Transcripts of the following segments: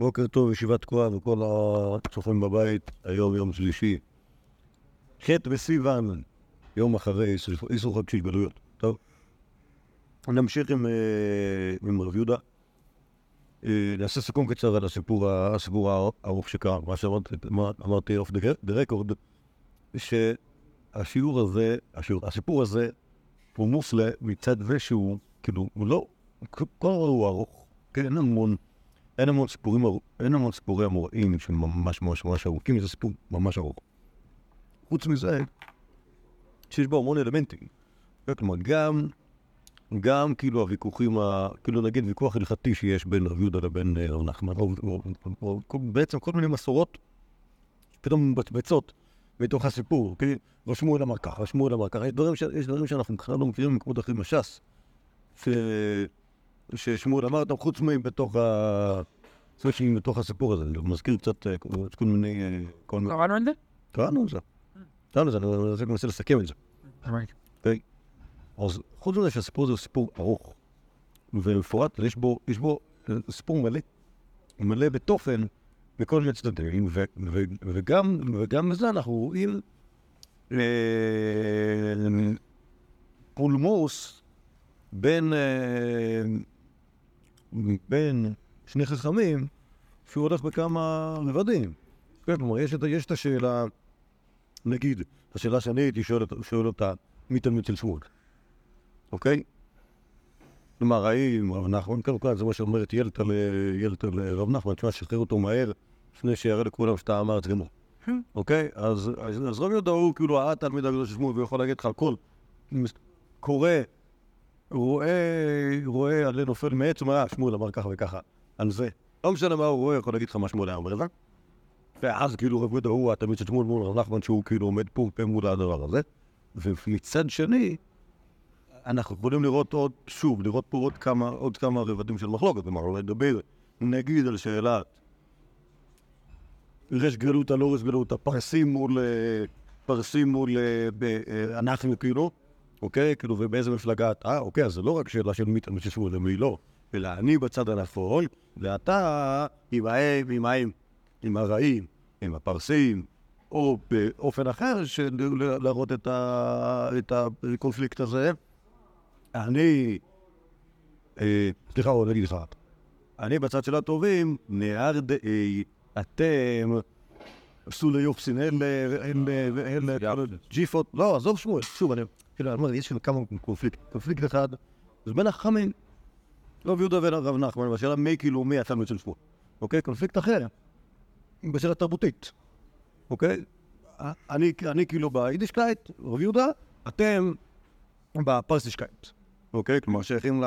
בוקר טוב, ישיבת תקועה וכל הצופים בבית, היום יום שלישי. ח' בסיוון, יום אחרי איסור חג של גלויות. טוב. נמשיך עם, אה, עם רב יהודה. אה, נעשה סיכום קצר על הסיפור, הסיפור הארוך שקרה. מה שאמרתי אוף דה רקורד, שהשיעור הזה, השיעור, הסיפור הזה הוא מופלא מצד זה שהוא, כאילו, הוא לא, כל הוא ארוך, כן, המון. אין המון סיפורים, אין המון סיפורי אמוראים שהם ממש ממש ממש ארוכים, זה סיפור ממש ארוך. חוץ מזה, שיש בו המון אלמנטים. כלומר, גם, גם כאילו הוויכוחים, ה, כאילו נגיד ויכוח הלכתי שיש בין רב יהודה לבין אה, רב נחמן, או, או, או, או בעצם כל מיני מסורות פתאום מבצבצות מתוך הסיפור, כי רשמו אמר ככה, רשמו אמר ככה, יש ש, יש דברים שאנחנו בכלל לא מכירים במקומות אחרים בש"ס. ששמואל אמר אותם, חוץ מבתוך ה... ספיישלים בתוך הסיפור הזה, אני מזכיר קצת אה, כל מיני... אה, קראנו את זה? קראנו את זה. קראנו את זה, אני מנסה לסכם את זה. אוקיי? אז חוץ מזה שהסיפור הזה הוא סיפור ארוך ומפורט, יש בו, יש בו אה, סיפור מלא, מלא בתוכן מכל מיני צדדים, וגם, וגם בזה אנחנו רואים פולמוס בין בין שני חכמים, שהוא הולך בכמה רבדים. כן, כלומר, יש, יש את השאלה, נגיד, השאלה שאני הייתי שואל, שואל אותה, מי תלמיד של שמואל, אוקיי? כלומר, האם רב נחמן, כל זה מה שאומרת ילתה לרב נחמן, תשמע, שחרר אותו מהר, לפני שיראה לכולם שאתה אמרת גמור. אוקיי? אז, רב יהודה הוא כאילו התלמיד הגדול של שמואל, והוא יכול להגיד לך הכל. קורא רואה, רואה עלה נופל מעץ, הוא אומר, אה, שמואל אמר ככה וככה, על זה. לא משנה מה הוא רואה, יכול להגיד לך מה שמואל היה אומר לזה. ואז כאילו רב יהודה הוא התלמיד של שמואל מול רב נחמן, שהוא כאילו עומד פה מול הדבר הזה. ומצד שני, אנחנו יכולים לראות עוד, שוב, לראות פה עוד כמה, עוד כמה רבדים של מחלוקת, כלומר, לדבר, נגיד על שאלת רש גלותא, לא רש גלותא, פרסים מול, אה, פרסים מול, אה, אנחנו כאילו, אוקיי? כאילו, ובאיזה מפלגה אתה? אוקיי, אז זה לא רק שאלה של מי תלמיד ששמואל ומי לא, אלא אני בצד הנפול, ואתה עם ההם, עם ההם, עם הרעים, עם הפרסים, או באופן אחר של להראות את, ה, את הקונפליקט הזה. אני, אה, סליחה, או נגיד לך, אני בצד של הטובים, נהר דאי, אתם, ליוחסין, אלה, אלה, ג'יפות, לא, עזוב שמואל, שוב, אני... כאילו, אני אומר, יש כמה קונפליקט. קונפליקט אחד, זה בין החכמים, רב יהודה ורב נחמן, בשאלה מי כאילו מי התלמיד של שמואל. אוקיי? קונפליקט אחר, בשאלה תרבותית. אוקיי? אני, אני כאילו ביידישקייט, רב יהודה, אתם בפרסישקייט. אוקיי? כלומר, שייכים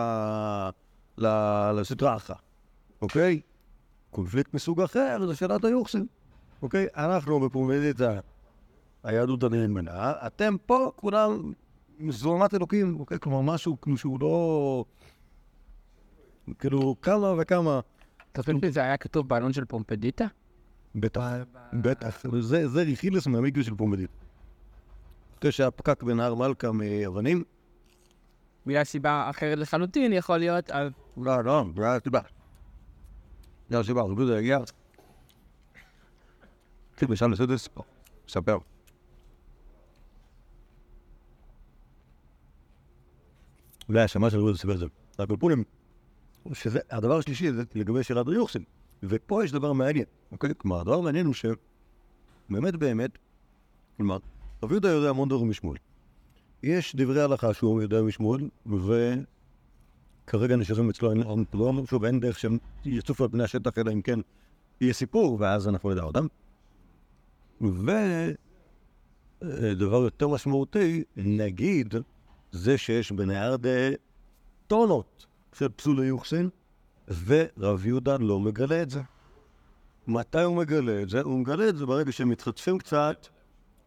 לסדרה אחת. אוקיי? קונפליקט מסוג אחר זה שאלת היוחסין. אוקיי? אנחנו בפרומדיטה, היהדות הנאמנה, אתם פה כולם זוהמת אלוקים, אוקיי? כלומר, משהו כאילו שהוא לא... כאילו, כמה וכמה... אתה חושב שזה היה כתוב בעלון של פומפדיטה? בטח, בטח. זה ריחילס מהמקווה של פומפדיטה. אחרי שהיה פקק בנהר מלכה מאבנים. בגלל סיבה אחרת לחלוטין, יכול להיות. לא, לא, זה היה סיבה. זה היה סיבה, זה הגיע. תקשיב, בשעה לסדס, ספר. אולי השמה של רבי זה. הקולפונים, שזה, הדבר השלישי זה לגבי שאלת היוחסין. ופה יש דבר מעניין, אוקיי? כלומר, הדבר המעניין הוא שבאמת באמת, כלומר, רב יהודה יודע המון דברים משמואל. יש דברי הלכה שהוא יודע משמואל, וכרגע נשארים אצלו, אין, לא אומר שוב, אין דרך שהם יצופו על פני השטח, אלא אם כן יהיה סיפור, ואז אנחנו נדע אותם. ודבר יותר משמעותי, נגיד, זה שיש בנהרדה טונות של פסולי יוחסין, ורב יהודה לא מגלה את זה. מתי הוא מגלה את זה? הוא מגלה את זה ברגע שהם מתחצפים קצת,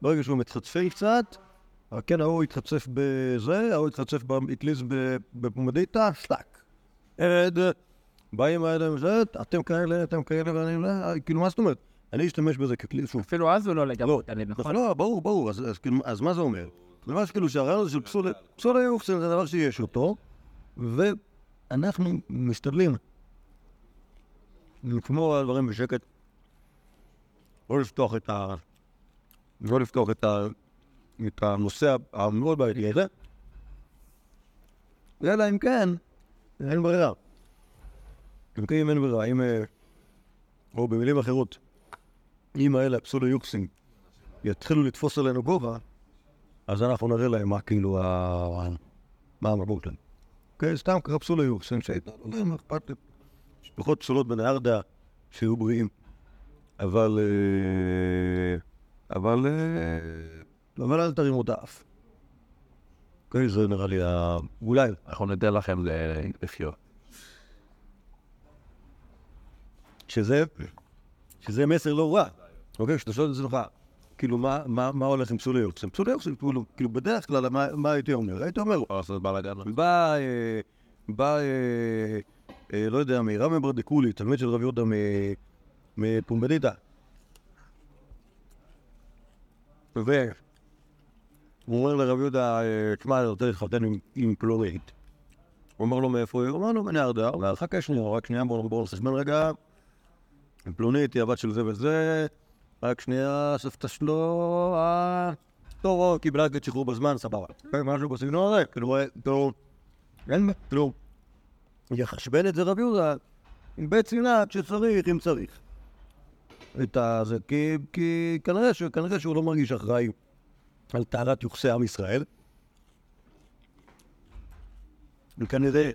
ברגע שהוא מתחצפים קצת, כן, ההוא התחצף בזה, ההוא התחצף באטליז בפומדיטה. עד, באים האלה וזה, אתם כאלה, אתם כאלה, ואני, לא, כאילו, מה זאת אומרת? אני אשתמש בזה ככלי, שוב. אפילו אז הוא לא לגמרי, נכון? לא, ברור, ברור, כאילו, אז מה זה אומר? ממש כאילו שהרעיון הזה של פסול, פסול היוחסין זה דבר שיש אותו, ואנחנו משתדלים לשמור על הדברים בשקט. לא לפתוח את ה... לא לפתוח את ה... את הנושא המאוד בעייתי הזה. אלא אם כן, אין ברירה. אם כן, אין ברירה, אם... אה, או במילים אחרות, אם האלה הפסולו-יוקסים יתחילו לתפוס עלינו גובה, אז אנחנו נראה להם מה כאילו. מה המרבות שלהם. אוקיי, סתם ככה פסולו-יוקסים שהתנהלו להם, אכפת לי. משפחות פסולות בנהרדה שהיו בריאים, אבל... אה, אבל... אה, אבל אל תרימו את האף. אוקיי, זה נראה לי. אולי. אנחנו ניתן לכם לחיות. שזה, שזה מסר לא רע. אוקיי, כשאתה שואל את עצמך, כאילו, מה, מה, מה הולך עם פסולי יוקסים? פסולי יוקסים, כאילו, כאילו, בדרך כלל, מה, מה הייתי אומר? הייתי אומר, לעשות בלאגן. בא, אה, בא, אה, אה, לא יודע, מרמי ברדיקולי, תלמיד של רב יהודה מפומבדיטה. והוא אומר לרב יהודה, תשמע, אני רוצה להתחתן עם- פלורית. הוא אומר לו מאיפה היא? הוא אומר לו מנהרדה. הוא אומר, חכה שנייה, רק שנייה, בואו בואו נחשבן רגע. פלונית היא הבת של זה וזה, רק שנייה, סבתא שלו, או, קיבלה את שחרור בזמן, סבבה. כן, משהו בסגנון הזה, כאילו, אה, כאילו, אין, כאילו, יחשבן את זה רב יהודה בית סיני כשצריך, אם צריך. את הזה, כי, כי כנראה, ש, כנראה שהוא לא מרגיש אחראי על טהרת יוחסי עם ישראל. וכנראה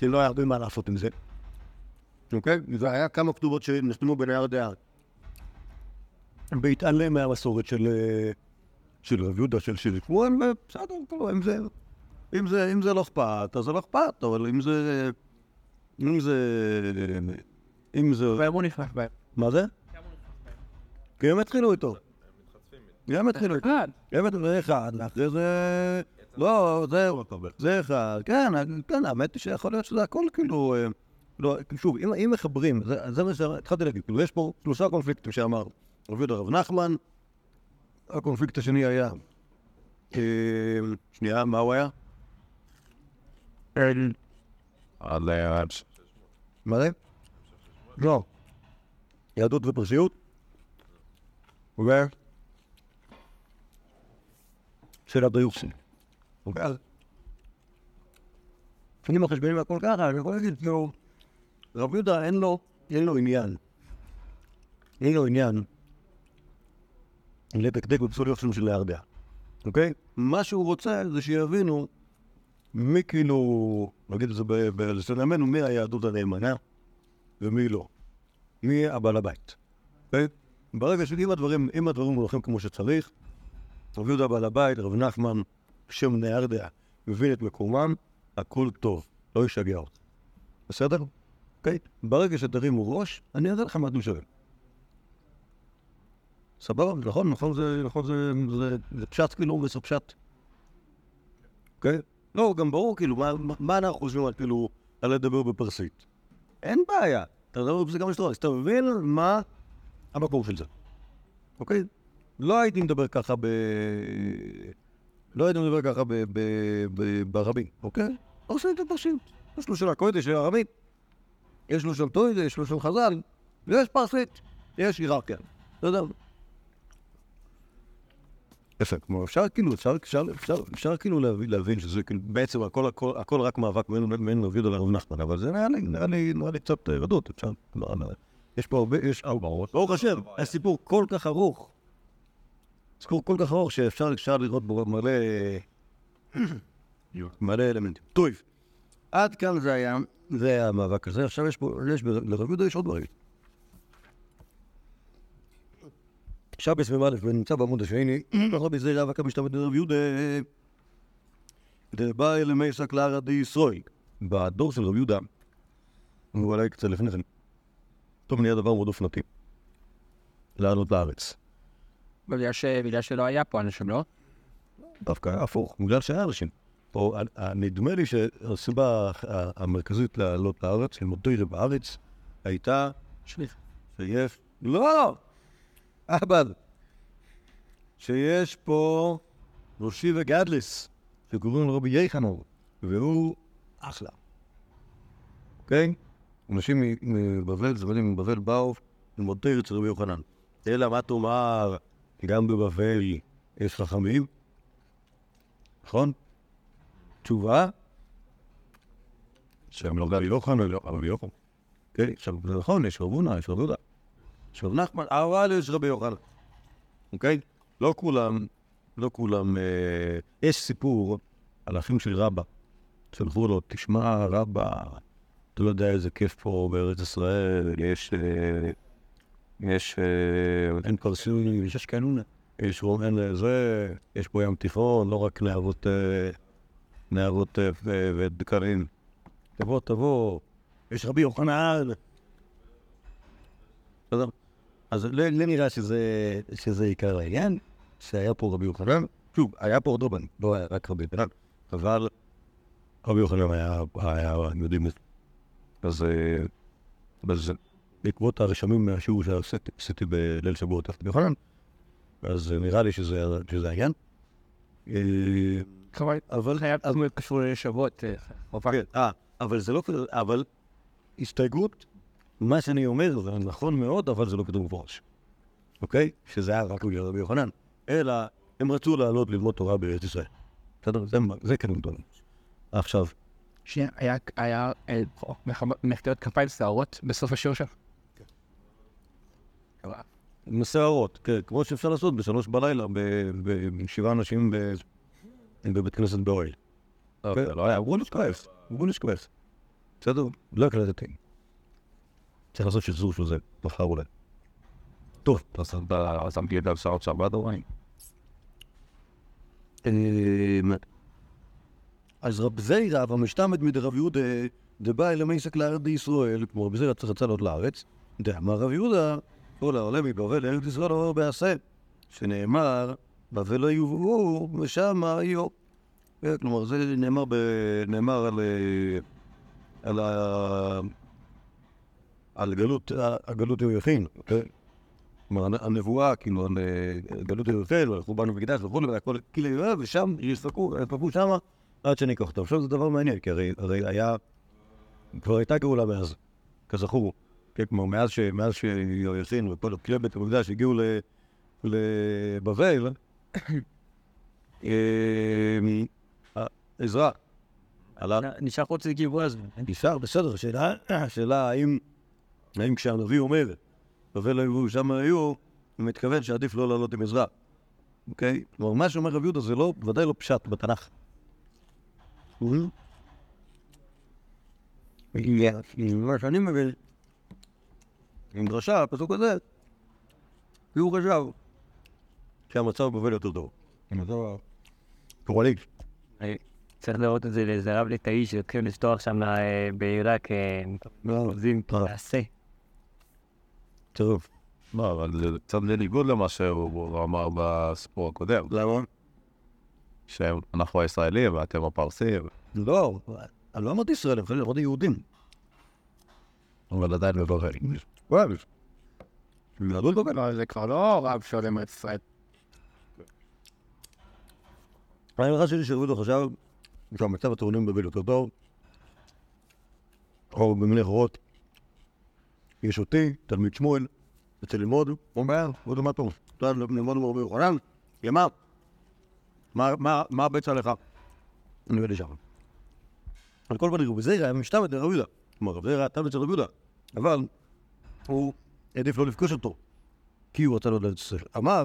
שלא היה הרבה מה לעשות עם זה. אוקיי? זה היה כמה כתובות שנחתמו בנייר. בהתעלם מהמסורת של, אה, של רב יהודה, של שלי שמואל, ובסדר, כאילו, אם זה, אם זה, אם זה לא אכפת, אז זה לא אכפת, אבל אם זה... אם זה... אם זה... והיום הוא נכנס בהם. מה זה? כי הם התחילו איתו. הם התחילו איתו. אחד. הם התחילו, זה אחד, ואחרי זה... לא, זהו, זה אחד. כן, כן, האמת היא שיכול להיות שזה הכל כאילו... אה, לא, שוב, אם, מחברים, זה, זה מה שהתחלתי להגיד, כאילו יש פה שלושה קונפליקטים שאמר רב יהודה רב נחמן, הקונפליקט השני היה, אה, שנייה, מה הוא היה? עד ל... מה זה? לא. יהדות ופרשיות? ו... אוקיי? אז... אם החשבונים והכל ככה, אני יכול להגיד, כאילו, רב יהודה אין לו, אין לו עניין. אין לו עניין לדקדק בפסול יוחסין של להרדע. אוקיי? מה שהוא רוצה זה שיבינו מי כאילו, נגיד את זה בלשון ימינו, מי היהדות הנאמנה ומי לא. מי הבעל הבית. אוקיי? ברגע שאם הדברים, אם הדברים הולכים כמו שצריך, רב יהודה בעל הבית, רב נחמן, שם נהרדע, מבין את מקומם, הכל טוב, לא ישגע אותך. בסדר? אוקיי? ברגע שתרימו ראש, אני אראה לך מה אתם שווים. סבבה, נכון, נכון, זה, נכון, זה, זה, זה פשט כאילו, וזה פשט. אוקיי? לא, גם ברור, כאילו, מה, מה- אנחנו חושבים על, כאילו, על לדבר בפרסית? אין בעיה. אתה מדבר בפרסית גם משטרה, אז אתה מבין מה המקום של זה. אוקיי? לא הייתי מדבר ככה ב... לא הייתי מדבר ככה ב... ב... ב... ברבים, אוקיי? עושה את הפרסית. יש לו של הקודש, של הרבים. יש לו שם טוידה, יש לו שם חז"ל, ויש פרסית, יש היררכיה. אתה יודע. יפה, כלומר אפשר כאילו, אפשר, אפשר, אפשר, אפשר כאילו להבין, להבין שזה כאילו בעצם הכל, הכל, הכל רק מאבק בין, בין רב יהודה לרב נחמן, אבל זה נראה לי, נראה לי, נראה לי קצת אה, רדות, אפשר, יש פה הרבה, יש, ברוך השם, הסיפור כל כך ארוך, סיפור כל כך ארוך שאפשר אפשר לראות בו מלא, מלא אלמנטים. טוב, עד כאן זה היה, זה היה המאבק הזה, עכשיו יש פה, יש, ב- לרב יהודה יש עוד דברים. שבס מ"א ונמצא בעמוד השני, רבי זרע אבקה משתמט לרב יהודה, דבא אל מייסא קלרא די ישראל. בדור של רב יהודה, הוא אולי קצת לפני כן, טוב נהיה דבר מאוד אופנתי, לעלות לארץ. בגלל ש- בגלל שלא היה פה אנשים, לא? דווקא הפוך, בגלל שהיה אנשים. פה, ה- ה- נדמה לי שהסיבה המרכזית לעלות לארץ, ללמוד תוירה בארץ, הייתה שליח. שיש... לא! אבל שיש פה ראשי וגדלס, שקוראים לו רבי יחנור, והוא אחלה. אוקיי? אנשים מבבל, זמנים מבבל באו ללמוד תרא אצל רבי יוחנן. אלא מה תאמר, גם בבבל יש חכמים? נכון? תשובה? שהם לא רבי יוחנן, לא, רבי יוחנן. כן, עכשיו, זה נכון, יש רב הונא, יש רב רב נחמן, אבל יש רבי יוחנן. אוקיי? לא כולם, לא כולם, אה, יש סיפור על אחים של רבא, שלחו לו, תשמע, רבא, אתה לא יודע איזה כיף פה בארץ ישראל, יש, אה, יש, אה, אין פרסים, יש אשכנונה, יש רומן לזה, יש פה ים תיכון, לא רק נערות, נערות ודקרים. תבוא, תבוא, יש רבי יוחנן. בסדר? אז לי לי נראה שזה, שזה עיקר העניין, שהיה פה רבי יוחנן. שוב, היה פה עוד רבן, לא היה רק רבי יוחנן, אבל רבי יוחנן היה, היה, יודעים את זה. אז, אז בעקבות הרשמים מהשיעור שעשיתי עשיתי בליל שבועות רבי יוחנן, אז אה, נראה לי שזה שזה העניין. אבל... להיות קשור לשבועות. אה. כן, אה, אבל זה לא אבל הסתייגות, מה שאני אומר זה נכון מאוד, אבל זה לא כתוב מפורש. אוקיי? שזה היה רק בגלל רבי יוחנן. אלא, הם רצו לעלות ללמוד תורה בארץ ישראל. בסדר? זה, זה כן גדול. עכשיו, שהיה היה אה, מחטאות כפיים שערות בסוף השיעור שלך. עם שערות, כן, כמו שאפשר לעשות בשלוש בלילה, ב- ב- עם שבעה אנשים ב- בבית כנסת באוהל. לא, כן, זה לא היה. בוא נשכח, בוא נשכח. בסדר? לא הקלטתי. צריך לעשות שחזור של זה, מחר אולי. טוב, אתה שמתי את השעות שבת או אין? אמ, אז רב זיירא ומשתמד מדרב יהודה דבא אל המסק לארץ ישראל, כמו רב זיירא צריך לעלות לארץ, דאמר רב יהודה, כל העולה מבבל לארץ ישראל עובר בעשה, שנאמר, בבל לא יובאו ושם יהיו. אה, כלומר, זה נאמר, על, אה, על. על גלות, הגלות יהויכין, אוקיי? כלומר, הנ- הנבואה, כאילו, על אה, גלות ירחל, על חורבן המקדש וכולי, והכל כאילו יואב, ושם יספקו, יספקו שמה עד שניקח אותם. עכשיו זה דבר מעניין, כי הרי, הרי היה, כבר הייתה גאולה מאז, כזכור. כן, כלומר, מאז, ש, מאז שיוחסין וכל כלי בית המקדש הגיעו לבבל, אה, עזרא, נשאר חוץ לגיבור אז. נשאר, בסדר, השאלה, השאלה האם, האם כשהנביא אומר, בבל לא יבואו שם היו, הוא מתכוון שעדיף לא לעלות עם עזרא. אוקיי? כלומר, מה שאומר רב יהודה זה לא, ודאי לא פשט בתנ"ך. מה שאני מבין, עם דרשה, הפסוק הזה, כי הוא חשב שהמצב בבבל יותר טוב. המצב הפורלי. צריך לראות את זה לאיזה רב ליטאי שהתחיל לפתוח שם אה, בעיראק אה, עובדים אה. תעשה. טוב. לא, אבל זה קצת בניגוד למה שהוא אמר בסיפור הקודם, למה? שאנחנו הישראלים ואתם הפרסים, לא, אני לא אמרתי ישראל, אני אמרתי יהודים. אבל עדיין בבבל. וואי, יהדות לא לא, זה כבר לא רב שעולה מארץ ישראל. האמרה שלי שרבידו חשב שהמצב הטעונים בבל יותר טוב, או במילים אחרות, יש אותי, תלמיד שמואל, יוצא ללמוד, הוא אומר, הוא מה טוב, אתה ללמוד עם רבי יוחנן, למה? מה- הבצע לך? אני עובד לשם. על כל פנים, רבי זיירא היה משתמט לרבי יהודה. כלומר, רבי זיירא היה תלמיד של רבי יהודה, אבל הוא העדיף לא לפגוש אותו, כי הוא רצה לדעת ישראל. אמר,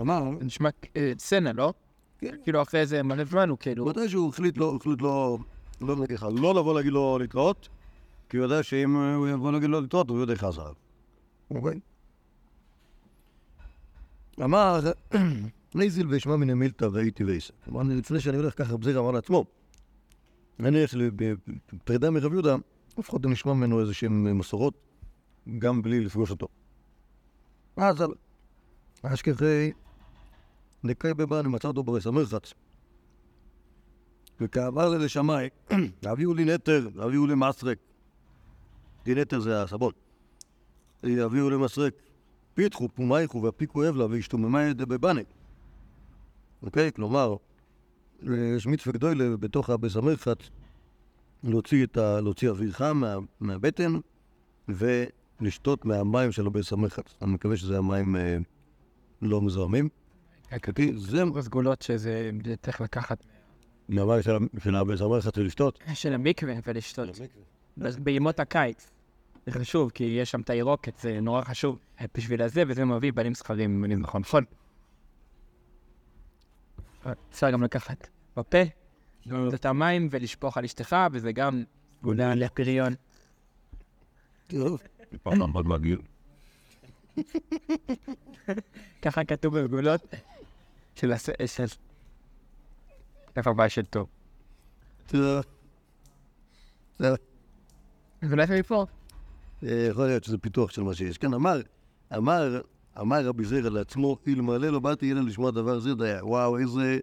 אמר, זה נשמע אה, סצנה, לא? כן. כאילו אחרי איזה מלא זמן הוא כאילו... מתי שהוא החליט לא, החליט לא, לא לא לבוא להגיד לו להתראות, כי הוא יודע שאם הוא יבוא להגיד לו להתראות, הוא יודע איך עזר. אוקיי? אמר, ניזיל וישמע מן המילתא והייתי וייסק. כלומר, לפני שאני הולך ככה, בזיר אמר לעצמו, אני הולך בפרידה מרב יהודה, לפחות נשמע ממנו איזה שהן מסורות, גם בלי לפגוש אותו. אז על אשכחי דקאי בבן מצא אותו ברס המרחץ. וכעבר לשמאי, הביאו לי נטר, הביאו לי מסרק. כי נטר זה הסבון. הביאו לי מסרק. פיתחו פומייכו והפיקו אבלה והשתוממה ידי בבנה. אוקיי? כלומר, יש מצווה גדולה בתוך הבס המרחץ, להוציא, את ה, להוציא אוויר חם מה, מהבטן ולשתות מהמים של המרחץ. אני מקווה שזה המים אה, לא מזוהמים. אוקיי? זה סגולות שזה צריך לקחת מהמים של, ה- של הבית המרחץ ולשתות. של המקווה ולשתות. אז בימות הקיץ. זה חשוב, כי יש שם את הירוקת, זה נורא חשוב בשביל הזה, וזה מביא בנים זכרים, אם אני נכון. נכון. אפשר גם לקחת בפה, את המים ולשפוך על אשתך, וזה גם סגולה לפריון. פעם מאוד מגעיל. ככה כתוב בגולות של הס... של... איפה הבעיה של טוב? זה- זה- זה מפה. יכול להיות שזה פיתוח של מה שיש. כן, אמר, אמר, אמר רבי זרע לעצמו, אלמלא לא באתי אלא לשמוע דבר זה, דייה. וואו, איזה,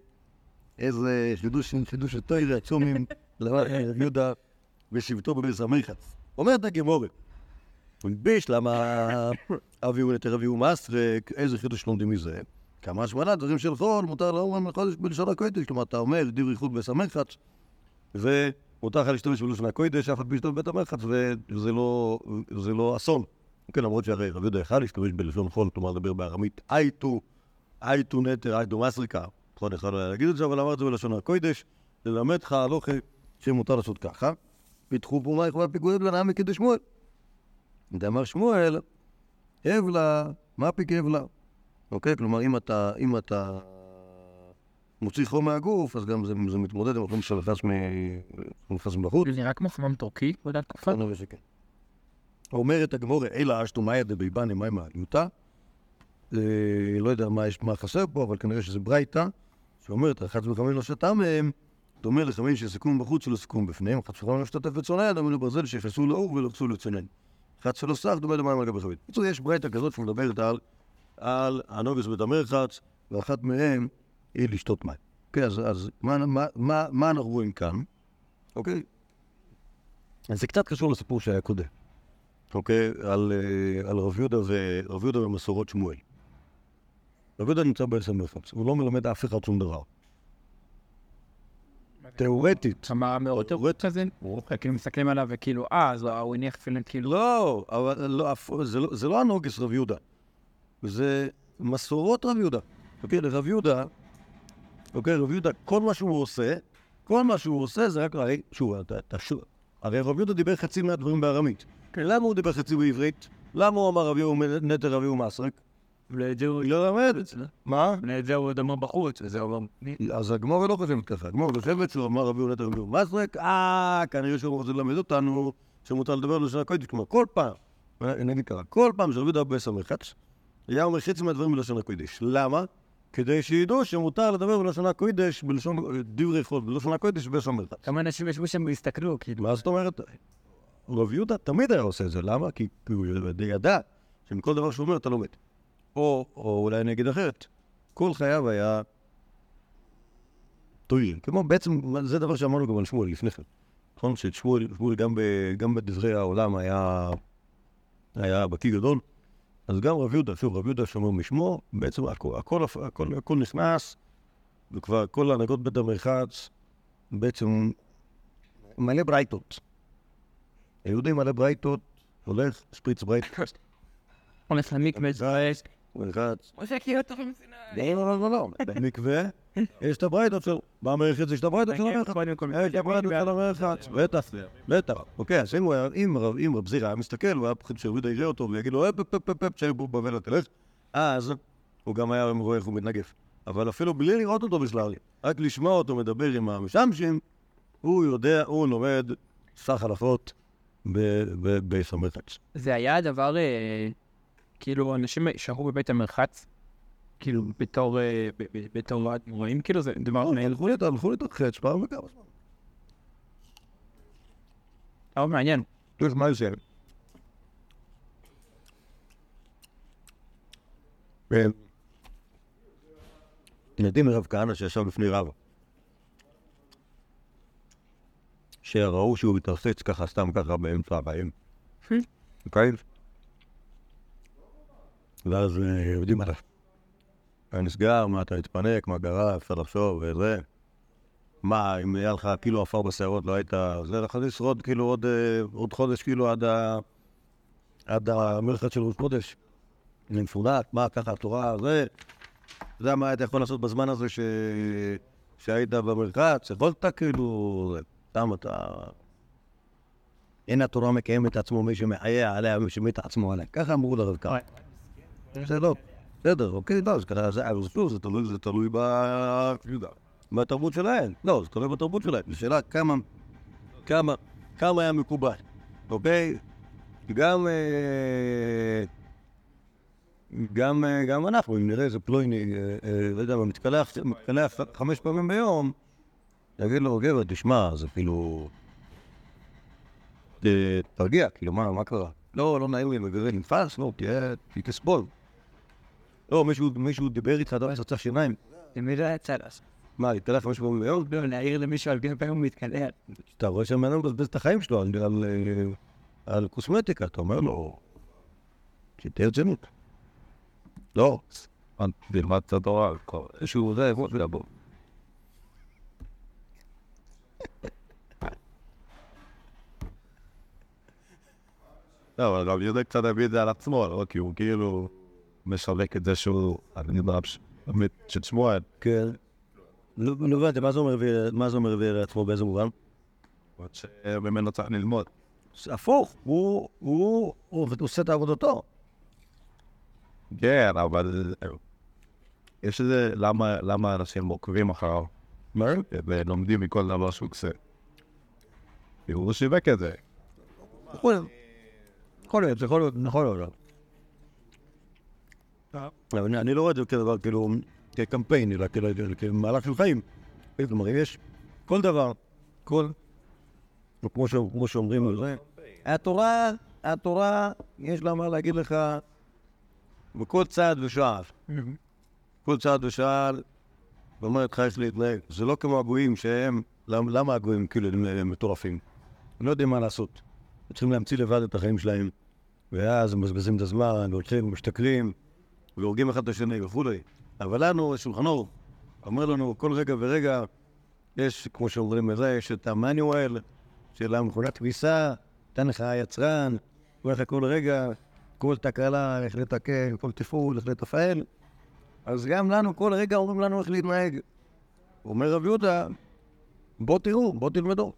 איזה חידוש, חידוש התוירה עצום עם יהודה בשבתו בבית המרחץ. אומרת הגמורת, ביש, למה אביהו נתר אביהו מסרק, איזה חידוש לומדים מזה? כמה השמונה דברים של חול, מותר לאומרם לחודש בלשון הקודש. כלומר, אתה אומר, דברי ייחוד בבית המרחץ, ומותר לך להשתמש בלשון הקודש, אף פי שאתה בבית המרחץ, וזה לא, לא אסון. כן, למרות שהרי רבי יהודה יכל להשתמש בלשון חול, כלומר לדבר בארמית, אייטו, אייטו נטר, אייטו מסריקה. נכון, יכול היה להגיד את זה, אבל אמר את זה בלשון הקודש, ללמד לך הלוכה שמותר לעשות ככה. פיתחו פה מה יכולה פיגועים לנעם מקידוש שמואל. דאמר שמואל, הבלה, מה פיק הבלה? אוקיי? כלומר, אם אתה, אם אתה מוציא חום מהגוף, אז גם זה, זה מתמודד עם החום שנכנס מבחוץ. זה נראה כמו חמם טורקי באותה תקופה. כנראה שכן. אומרת הגמורה, אלא אשתו מאיה דביבני מים העליותה. אה, לא יודע מה, יש, מה חסר פה, אבל כנראה שזה ברייתא, שאומרת, אחת וחמש לא שתה מהם, דומה לחמש שסיכום בחוץ ולא סיכום בפנים, אחת וחמש לא שתתף וצונן, דומה לברזל שיכנסו לאור ולא יחסו לצונן. אחת שלא סך, דומה למים על גבי חבית. בקיצור, יש ברייתא כזאת שמדברת על, על הנוגס בית המרחץ, ואחת מהן היא לשתות מים. כן, אז, אז מה, מה, מה, מה אנחנו רואים כאן? אוקיי? אז זה קצת קשור לסיפור שהיה קודם. אוקיי? על, אה, על רב יהודה ורב יהודה ומסורות שמואל. רב יהודה נמצא מרחץ, הוא לא מלמד אף אחד שום דבר. תיאורטית. כמה מאוד תיאורטית. כזה, כאילו מסתכלים עליו וכאילו, אה, אז הוא הניח תפילין כאילו, לא, אבל לא, לא, זה לא הנוגס רב יהודה. זה מסורות רב יהודה. אוקיי, לרב יהודה, אוקיי, רב יהודה, כל מה שהוא עושה, כל מה שהוא עושה זה רק, שוב, אתה, שוב, הרי רב יהודה דיבר חצי מהדברים בארמית. למה הוא דיבר חצי בעברית? למה הוא אמר רב יהוא נטר רב יהוא מסרק? ואת זה הוא... לא למד את זה. מה? זה הוא עוד אמר בחוץ, וזה הוא אמר... אז הגמורה לא חושבת ככה. הגמורה חושבת שהוא אמר רבי נטר רבי יהוא מסרק, אה, כנראה שהוא רוצה ללמד אותנו שמותר לדבר בלשון הקודש. כלומר, כל פעם, נגיד ככה, כל פעם שרבי יהודה מרחץ, היה אומר חצי מהדברים בלשון הקודש. למה? כדי שידעו שמותר לדבר בלשון הקודש, בלשון דברי חול, בלשון הקודש בלשון מרחץ. כמה אנשים ישבו שם והסתכלו, כאילו. מה זאת אומרת? רב יהודה תמיד היה עושה את זה, למה? כי הוא ידע שמכל דבר שהוא אומר אתה לומד. או, או אולי אני אגיד אחרת, כל חייו היה טויל. כמו בעצם, זה דבר שאמרנו גם על שמואל לפני כן. נכון? ששמואל שמואל גם, גם בדברי העולם היה, היה בקיא גדול. אז גם רב יהודה, שוב, רב יהודה שומר משמו, בעצם הכל, הכל, הכל, הכל נכנס, וכבר כל הנהגות בית המרחץ בעצם מלא ברייתות. היהודי מלא ברייתות, הולך, שפריץ ברייתות, הולך למקווה, זועק, מרחץ. עושה כאילו טוב עם סיני. לא, לא, לא, לא. במקווה, יש את הברייתות שלו. במרחץ יש את הברייתות של המרחץ. יש את הברייתות של המרחץ. בטח, בטח. אוקיי, אז אם הוא היה, אם רב- זירא היה מסתכל, הוא היה פוחד שיהודה יראה אותו ויגיד לו, אפ, אפ, אפ, אפ, פה בבל תלך, אז הוא גם היה רואה איך הוא מתנגף. אבל אפילו בלי לראות אותו בכלל, רק לשמוע אותו מדבר עם המשמשים, הוא יודע, הוא לומד סך הלכות בבית המרחץ. זה היה הדבר, אה, כאילו, אנשים שרו בבית המרחץ, כאילו, בתור, אה, ב- ב- בתור אדמו"רים, כאילו, זה דבר. הלכו לי, הלכו לי את החץ פעם וכמה זמן. מאוד מעניין. תראו מה זה. ילדים מרב כהנא שישב בפני רב. שראו שהוא מתרסץ ככה סתם ככה באמצע הבאים. אוקיי? ואז אה, יודעים עליו. נסגר, מה אתה מתפנק, מה קרה, אפשר לחשוב וזה. מה, אם היה לך כאילו עפר בשערות, לא היית... זה יכול לשרוד כאילו עוד, אה, עוד חודש, כאילו עד, ה, עד המלכת של ראש חודש. אני מפונק, מה, ככה התורה, זה... אתה יודע מה היית יכול לעשות בזמן הזה ש... שהיית במרחץ? יכולת כאילו... סתם אתה... אין התורה מקיימת את עצמו מי שמחיה עליה ומי שמת עצמו עליה. ככה אמרו לרב קרא. זה לא, בסדר, אוקיי, לא, זה זה אבל שוב, זה תלוי, זה תלוי ב... בתרבות שלהם. לא, זה תלוי בתרבות שלהם. זו שאלה כמה, כמה, כמה היה מקובל, אוקיי? גם, אה, גם, אה, גם אנחנו, אם נראה איזה פלויני, אה, לא יודע מתקלח, חמש פעמים ביום, נגיד לו, גבר, תשמע, זה כאילו... תרגיע, כאילו, מה, קרה? לא, לא נעים לי, מגרר נתפס, לא, תהיה, תסבול. לא, מישהו, דיבר איתך, אתה רוצה שיניים. למי לא יצא לעשות? מה, להתקלח חמש פעמים ביום? לא, להעיר למישהו על כמה פעמים הוא מתקלח. אתה רואה שהבן אדם מבזבז את החיים שלו על, על, אה, על קוסמטיקה, אתה אומר לו, שתהיה רצינות. לא, תלמד את התורה. שהוא זה, זה, בוא. לא, אבל גם יהודה קצת הביא את זה על עצמו, לא? כי הוא כאילו משווק את זה שהוא, יודע, באמת, של שמואל. כן. לא הבנתי, מה זה אומר הביא לעצמו באיזה מובן? שממנו צריך ללמוד. הפוך, הוא, עושה את עבודתו. כן, אבל יש איזה, למה, אנשים עוקבים אחריו מה? ולומדים מכל דבר שהוא עושה? הוא שיווק את זה. יכול להיות. יכול להיות, נכון אני- לא רואה את זה כדבר, כאילו, כקמפיין, אלא כמהלך של חיים. כלומר, אם יש כל דבר, כל, כמו שאומרים, זה, התורה, התורה, יש לה מה להגיד לך בכל צעד ושעל. כל צעד ושעל, ואומרת לך איך להתנהג. זה לא כמו הגויים שהם, למה, הגויים כאילו הם, מטורפים? הם לא יודעים מה לעשות. הם צריכים להמציא לבד את החיים שלהם, ואז הם מבזבזים את הזמן, והולכים ומשתכרים, והורגים אחד את השני וכולי. אבל לנו, שולחן אור, אומר לנו כל רגע ורגע, יש, כמו שאומרים בזה, יש את המנואל של המכונת כביסה, נתן לך היצרן, אומר לך כל רגע, כל תקלה, איך לתקן, כל תפעול, איך לתפעל. אז גם לנו, כל רגע אומרים לנו איך להתנהג. אומר רב יהודה, בוא תראו, בוא תלמדו.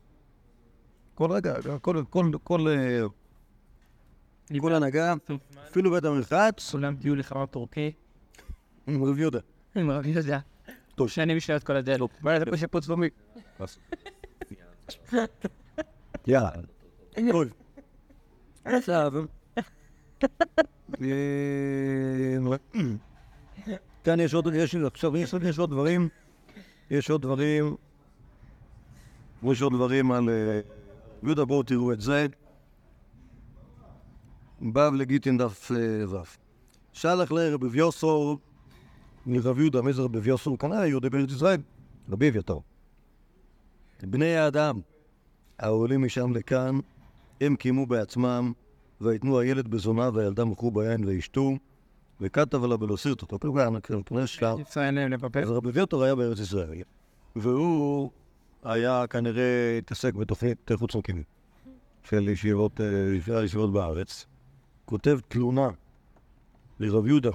כל רגע, כל, כל, כל, אה, כל הנהגה, אפילו בית המרחץ, כולם תהיו לחמר טורקי. עם רב יהודה. אני רק יודע. טוב. שני משלט כל הדלת. בוא'נה, זה פה שיפוץ לאומי. יאללה. טוב. עכשיו, אה, כאן יש עוד, יש, עכשיו יש, יש עוד דברים, יש עוד דברים, יש עוד דברים על אה, יהודה, בואו תראו את זה. בב לגיטין דף ו'. שלח לרב אביוסור מרב יהודה, מי זה רב אביוסור? כנראה יהודי בארץ ישראל, רבי אביתר. בני האדם העולים משם לכאן, הם קיימו בעצמם, ויתנו הילד בזונה והילדה מכרו ביין וישתו, וכתב עליו. כלומר, כנראה שם. אז רבי ויוטר היה בארץ ישראל, והוא היה כנראה התעסק בתוכנית חוץ מקימים של ישיבות, אה, של הישיבות בארץ. כותב תלונה לרב יהודה.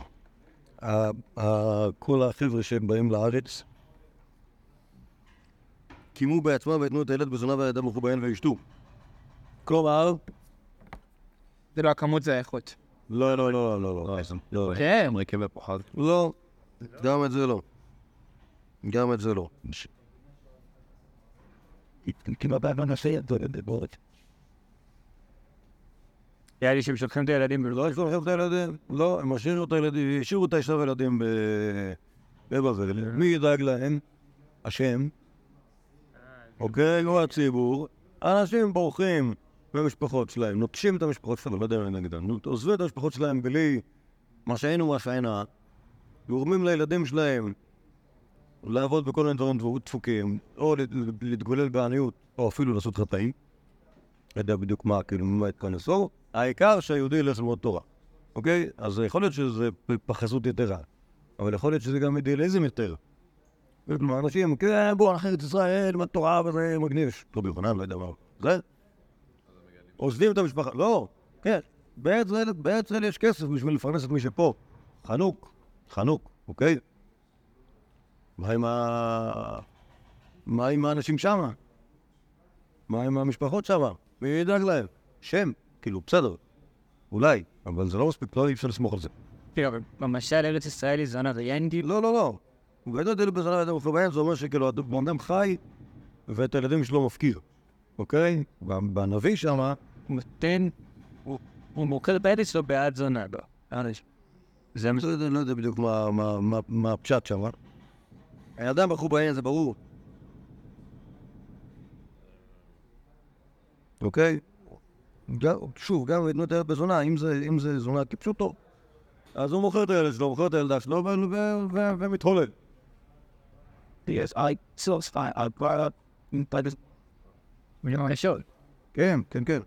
כל החבר'ה שהם באים לארץ קיימו בעצמם ויתנו את הילד בזונה והילדה מכרו ביין וישתו. כלומר, זה לא הכמות, זה האיכות. לא, לא, לא, לא, לא, לא, כן. אמריקה ופוחד. לא, גם את זה לא. גם את זה לא. כמעט בנושא בורת. היה לי שהם שולחים את הילדים לא יש להם את הילדים, לא, הם השאירו את הילדים, השאירו את האשתו והילדים ב- בבבל. מי ידאג להם? השם. אוקיי, לא הציבור. אנשים בורחים מהמשפחות שלהם, נוטשים את המשפחות שלהם, לא יודע אם נגדם, עוזבים את המשפחות שלהם בלי מה שהיינו, מה שהיינה, גורמים לילדים שלהם לעבוד בכל מיני דברים דפוק- דפוקים, או להתגולל בעניות, או אפילו לעשות חטאים. לא יודע בדיוק מה, כאילו, מה התכנסו. העיקר שהיהודי ילך ללמוד תורה, אוקיי? אז יכול להיות שזה פחזות יתרה, אבל יכול להיות שזה גם אידיאליזם יותר. אנשים, כן, בואו, אנחנו ארץ ישראל, מה תורה וזה מגניב. רבי יוחנן, לא יודע מה. זה? עוזבים את המשפחה. לא, כן. בארץ ישראל יש כסף בשביל לפרנס את מי שפה. חנוק, חנוק, אוקיי? מה עם ה... מה עם האנשים שמה? מה עם המשפחות שמה? מי ידאג להם? שם, כאילו, בסדר. אולי, אבל זה לא מספיק, לא אי אפשר לסמוך על זה. כאילו, אבל במשל ארץ ישראל היא זונה ריינדי, לא, לא, לא. הוא גדול דלו בזונה אדם ופרבן, זה אומר שכאילו, הבן אדם חי ואת הילדים שלו מפקיר, אוקיי? בנביא שמה, הוא נותן, הוא- מוכר את הילד שלו בעד זונה, לא. זה לא יודע- לא יודע בדיוק מה- מה- מה- מה הפשט שמה. האדם בחור בעניין, זה ברור. אוקיי? גם- שוב, גם לתנות את הילד בזונה, אם זה- אם זה זונה כפשוטו, אז הוא מוכר את הילד שלו, מוכר את הילדה שלו ומתהולל. כן, כן, כן.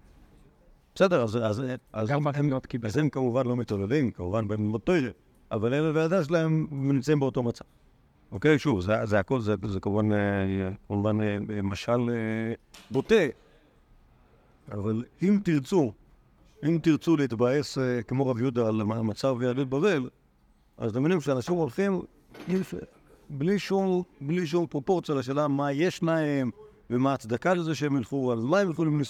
בסדר, אז- אז... אז- הם לא. אז הם כמובן לא מתעוללים, כמובן בהם ללמוד תוירה, אבל אלה והילדה שלהם נמצאים באותו מצב. אוקיי, שוב, זה, זה הכל, זה, זה כמובן, אה, כמובן אה, משל אה, בוטה, אבל אם תרצו, אם תרצו להתבאס אה, כמו רב יהודה על המצב יהדות בבל, אז אתם מבינים שאנשים הולכים בלי שום, בלי שום פרופורציה לשאלה מה יש להם ומה ההצדקה לזה שהם ילכו, על מה הם יכולים.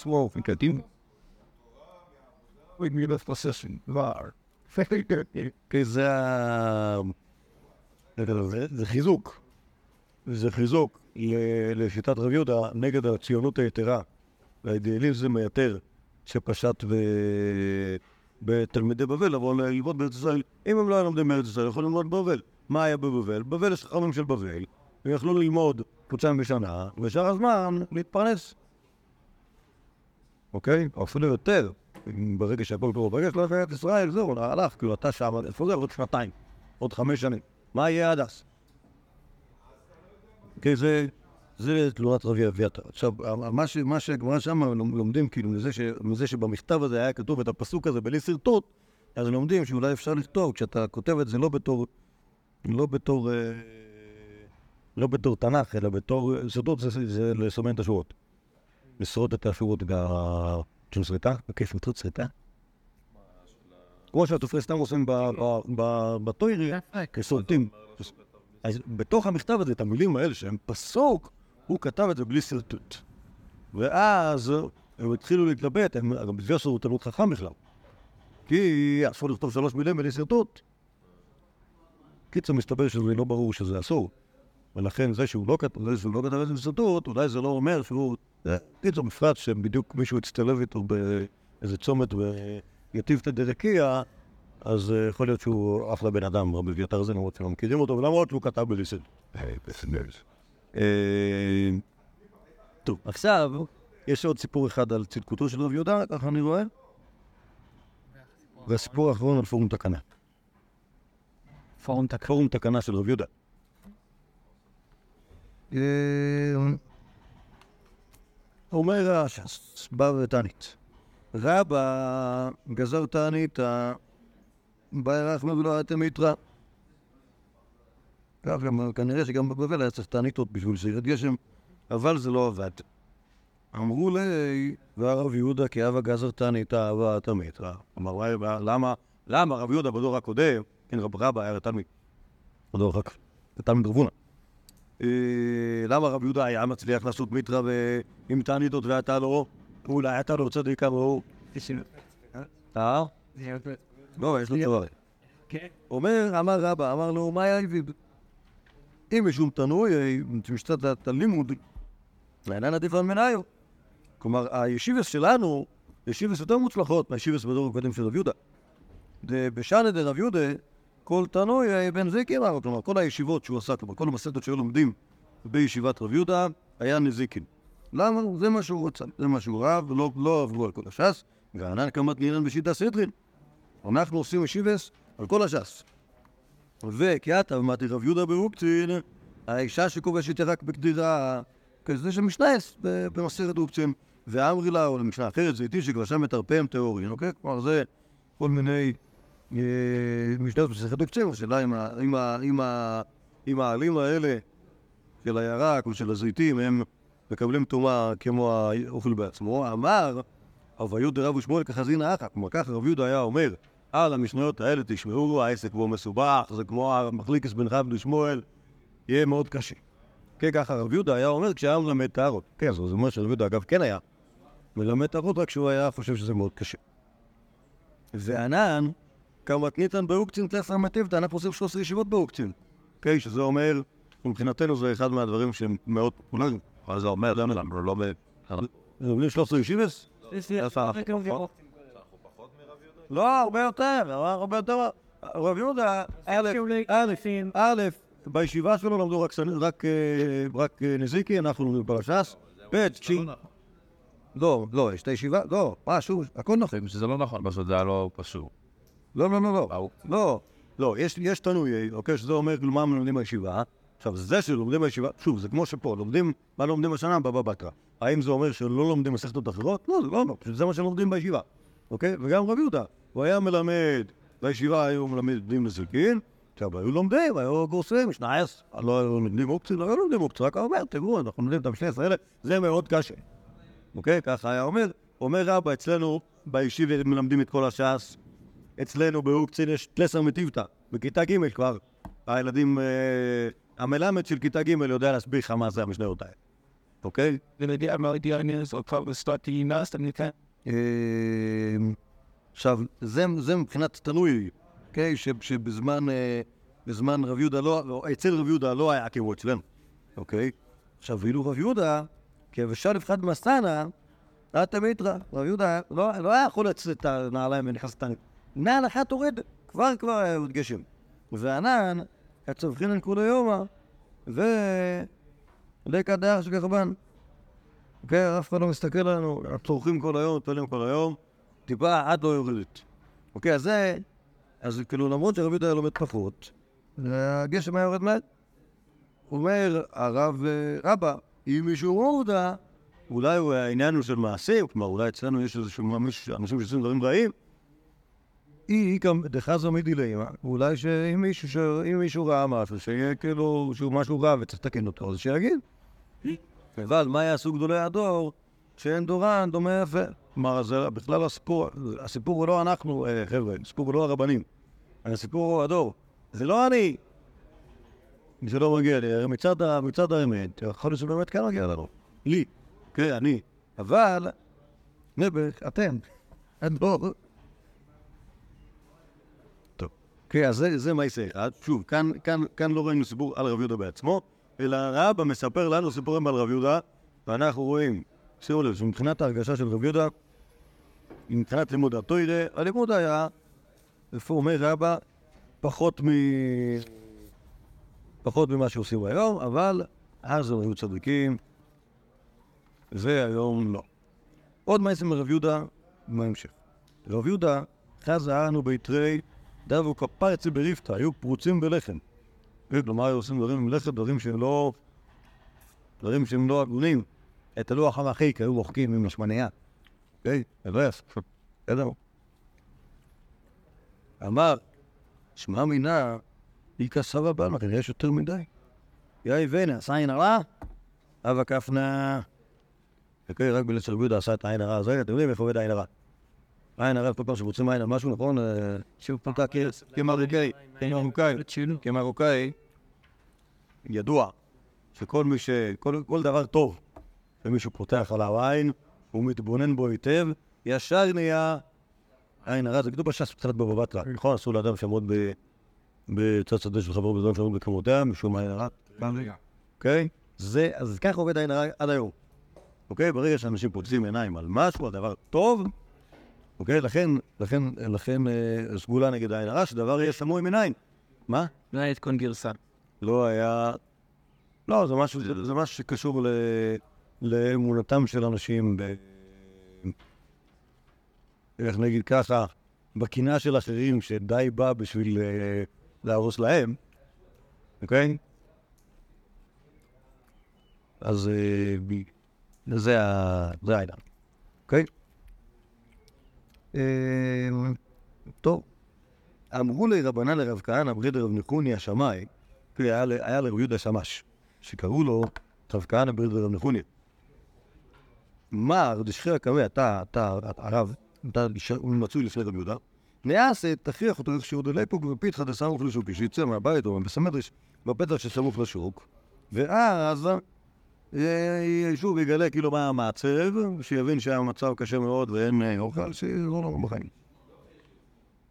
כי זה חיזוק. זה חיזוק לשיטת רב יהודה נגד הציונות היתרה והאידיאליזם היתר שפשט ב- בתלמידי בבל לבוא ללמוד בארץ ישראל. אם הם לא היו לומדים בארץ ישראל, יכולים ללמוד בבבל. מה היה בבבל? בבל יש חכמים של בבל, הם יכלו ללמוד חודשיים בשנה, ושאר הזמן להתפרנס. אוקיי? או אפילו יותר. ברגע שהכל קורה, ברגע שלא יפה את ישראל, זהו, הלך, כאילו אתה שם, איפה זה? עוד שנתיים, עוד חמש שנים. מה יהיה עד אז? כי זה, זה תלונת רבי אביתר. עכשיו, מה ש- מה שהגמרא שם לומדים, כאילו, מזה, ש, מזה שבמכתב הזה היה כתוב את הפסוק הזה בלי שרטוט, אז לומדים שאולי אפשר לכתוב, כשאתה כותב את זה לא בתור, לא בתור, אה, לא בתור תנ"ך, אלא בתור, שרטוט זה, זה לסמן את השורות. לשרוט את השורות של שריטה, בכיף מטרות שריטה. כמו שהתופרי סתם עושים ב- ב- ב- בטוירי, כשורטים. אז בתוך המכתב הזה, את המילים האלה שהם פסוק, הוא כתב את זה בלי שרטוט. ואז הם התחילו להתלבט, הם גם בגלל שהוא תלמוד חכם בכלל. כי אסור לכתוב שלוש מילים בלי שרטוט. קיצור, מסתבר שזה לא ברור שזה אסור. ולכן זה שהוא לא כתב, לא את זה בשרטוט, אולי זה לא אומר שהוא... קיצור, בפרט שבדיוק מישהו הצטלב איתו באיזה צומת ויטיב את הדרקיע, אז אה, יכול להיות שהוא אחלה בן אדם, רבי אביתר זה, למרות שלא מכירים אותו, ולמרות שהוא כתב בליסד. אה, טוב, עכשיו, יש עוד סיפור אחד על צדקותו של רב יהודה, ככה אני רואה. והסיפור האחרון על פורום תקנה. פורום תקע. פורום תקנה של רב יהודה. אה, אומר הש"ס, בא ותענית. רבא גזר תענית, את המיתרא. כך גם, כנראה שגם בבבל היה צריך תעניתות בשביל שירד גשם, אבל זה לא עבד. אמרו לי, והרב יהודה כי אבא גזר תענית אהבה את המיתרא. אמר, "וואי, וואי, למה, למה רב יהודה בדור הקודם, כן, רב רבא היה תלמיד, בדור אחר כך, תלמיד רב הונא. אה, למה רב יהודה היה מצליח לעשות מיתרא עם תעניתות ואתה לא? אולי אתה לא צדיק כמוהו. אה? לא, יש לו תשובה. כן. אומר, אמר רבא, אמר לו, מה היה? אם משום תנוי, משתת הלימוד, לעינן עדיף על מנהיו. כלומר, הישיבס שלנו, ישיבס יותר מוצלחות מהישיבס בדור הקודם של רב יהודה. בשענה דרב יהודה, כל תנוי אה, בן זיקין, כלומר, כל הישיבות שהוא עשה, כלומר, כל המסכתות שהיו לומדים בישיבת רב יהודה, היה נזיקין. למה? זה מה שהוא רצה, זה מה שהוא רב, ולא לא עברו על כל הש"ס, וענן קמת נילן בשיטה סדרין. אנחנו עושים ישיבס על כל הש"ס. וכעתה אמרתי רב יהודה ברוקצין, האישה שכובשת רק בקדירה, כזה שמשנייס במסכת רוקצין, ואמרי לה, או למשנה אחרת, זה איתי שכבשה מתרפם טהורין, אוקיי? כלומר זה כל מיני אה, משניות במסכת רוקצין, השאלה אם העלים האלה של הירק ושל הזיתים, הם מקבלים טומאה כמו האוכל בעצמו. אמר, הוויוד דרב ושמואל כחזין האחא. כלומר, ככה רב יהודה היה אומר, על המשניות האלה תשמעו, העסק בו מסובך, זה כמו המחליקס בין רב לשמואל, יהיה מאוד קשה. כן, ככה רב יהודה היה אומר כשהיה מלמד טהרות. כן, זאת אומרת שרב יהודה, אגב, כן היה מלמד טהרות, רק שהוא היה חושב שזה מאוד קשה. וענן, כמתניתן באוקצין תלסר מטיבתא, אנחנו עושים 13 ישיבות באוקצין. אוקיי, שזה אומר, מבחינתנו זה אחד מהדברים שהם מאוד פופולריים. מה זה אומר? למה לא... ב- לומדים 13 ישיבס? לא, הרבה יותר, הרבה יותר. רב יהודה, א', א', בישיבה שלו למדו רק אה, רק אה, נזיקי, אנחנו לומדים פרשס. ב', כשהיא... לא, לא, יש את הישיבה, לא, מה, שוב, הכל נכון. שזה לא נכון, פשוט זה היה לא פשוט. לא, לא, לא, לא. לא, לא, יש, יש תנוי, אוקיי, שזה אומר כאילו מה לומדים בישיבה. עכשיו, זה שלומדים בישיבה, שוב, זה כמו שפה, לומדים, מה לומדים השנה בבא בתרא. האם זה אומר שלא לומדים מסכתות אחרות? לא, זה לא אומר, זה מה שלומדים בישיבה, אוקיי? וגם רב יהודה, הוא היה מלמד, בישיבה היו מלמדים נזיקין, עכשיו, היו לומדים, היו גורסים, שנייס, לא היו לומדים אופציה, לא היו לומדים אופציה, רק אומר, תראו, אנחנו לומדים את המשנה האלה, זה מאוד קשה. אוקיי? ככה היה אומר. אומר רבא, אצלנו בישיבה מלמדים את כל הש"ס. אצלנו באוקצין יש תלסר מטיבתא. בכיתה ג' כבר הילדים, אה, המלמד של כיתה ג' יודע להסביר לך מה זה המשניות האלה. אוקיי? אה, עכשיו, זה, זה מבחינת תלוי, אוקיי? ש, שבזמן אה, בזמן רב יהודה לא, לא, אצל רב יהודה לא היה כמו אצלנו, אוקיי? עכשיו, ואילו רב יהודה, כבשל אחד מסנה, היה תמיד רע. רב יהודה לא, לא היה יכול לצאת את הנעליים ונכנס את הנעליים. נעל אחת הורד, כבר כבר היה עוד גשם. וענן, הצווחינן כולו יומא, ו... לקא אוקיי, אף אחד לא מסתכל עלינו, אנחנו צורכים כל היום, מתפללים כל היום, טיפה עד לא יורדת. אוקיי, אז זה, אז כאילו למרות שרב יהודה לומד פחות, הגשם היה יורד מעט. אומר הרב אה, רבא, אם מישהו מורדה, אולי הוא- העניין הוא של מעשים, כלומר אולי אצלנו יש איזשהו ממש אנשים שעושים דברים רעים, היא גם דחזו מדילמה, אולי שאם מישהו, מישהו ראה משהו, שיהיה כאילו, שהוא משהו רע וצריך לתקן אותו, אז שיגיד. אבל מה יעשו גדולי הדור, שאין דורן דומה יפה. כלומר, זה בכלל הסיפור, הסיפור הוא לא אנחנו, אה, חבר'ה, הסיפור הוא לא הרבנים, הסיפור הוא הדור. זה לא אני, זה לא מגיע לי, מצד, האמת, יכול להיות שבאמת כן מגיע לנו. לי, כן, אני. אבל, נעבך, אתם, הדור. טוב. כן, אז זה, מעשה אחד. שוב, כאן, לא ראינו סיפור על רב יהודה בעצמו, אלא רבא מספר לנו סיפורים על רב יהודה, ואנחנו רואים, שימו לב, שמבחינת ההרגשה של רב יהודה, מבחינת לימוד התוירה, הלימוד היה, איפה אומר רבא, פחות מ... פחות ממה שעושים היום, אבל אז הם היו צדיקים, והיום לא. עוד מעצם מרב יהודה, בהמשך. רב יהודה, חזה אנו ביתרי דבו כפרצי בריפתא, היו פרוצים בלחם. כלומר, עושים דברים לחם, דברים שהם לא... דברים שהם לא הגונים. את הלוח המחיק היו מוחקים עם השמנייה. אוקיי? זה לא יפה. בסדר? אמר, שמע מינה, היא כסבה בנו, כנראה יש יותר מדי. יאי בנה, עשה עין הרע, אבא כפנה. אוקיי, רק בגלל שרבי עשה את העין הרע הזה, אתם יודעים איפה עובד העין הרע. העין הרע, כל פעם שמוצאים עין על משהו, נכון? אה, שוב פעם, אתה כ- כמרוקאי, כמרוקאי, כמרוקאי, ידוע שכל מי ש... כל דבר טוב שמישהו פותח עליו עין, הוא מתבונן בו היטב, ישר נהיה עין הרע. זה כתוב בש"ס קצת בבא בתרא, נכון? אסור לאדם ב... בצד שדה של חברו בזמן שעמוד בכמותיה, משום עין הרע. אוקיי? זה, אז ככה עובד עין הרע עד היום. אוקיי? ברגע שאנשים פוצעים עיניים על משהו, הדבר טוב, אוקיי? לכן, לכן, לכן אה, סגולה נגד עין הרע, שדבר יהיה סמוי עיניים. מה? לא היה עדכון גרסה. לא היה... לא, זה משהו, זה, זה משהו שקשור ל... לאמונתם של אנשים ב... איך נגיד ככה, בקינה של אחרים שדי בא בשביל אה, להרוס להם, אוקיי? אז אה, ב- זה ה- זה העניין, אוקיי? אה, טוב. אמרו לי רבנן לרב כהנא, ברי דרב נחוני השמאי, היה לרב יהודה שמש, שקראו לו רב כהנא ברד ורב נחוניה. מר דשחי הקמא, אתה, אתה, הרב, אתה מצוי לפני רבי יהודה, נעשה, תכריח אותו איכשהו דלפוק ופיתחא דסמוך לשוק, שיצא מהבית או מבסמדרש בפתח שסמוך לשוק, ואז שוב יגלה כאילו מה המעצב, שיבין שהמצב קשה מאוד ואין אה, אוכל, שיעזור לו בחיים.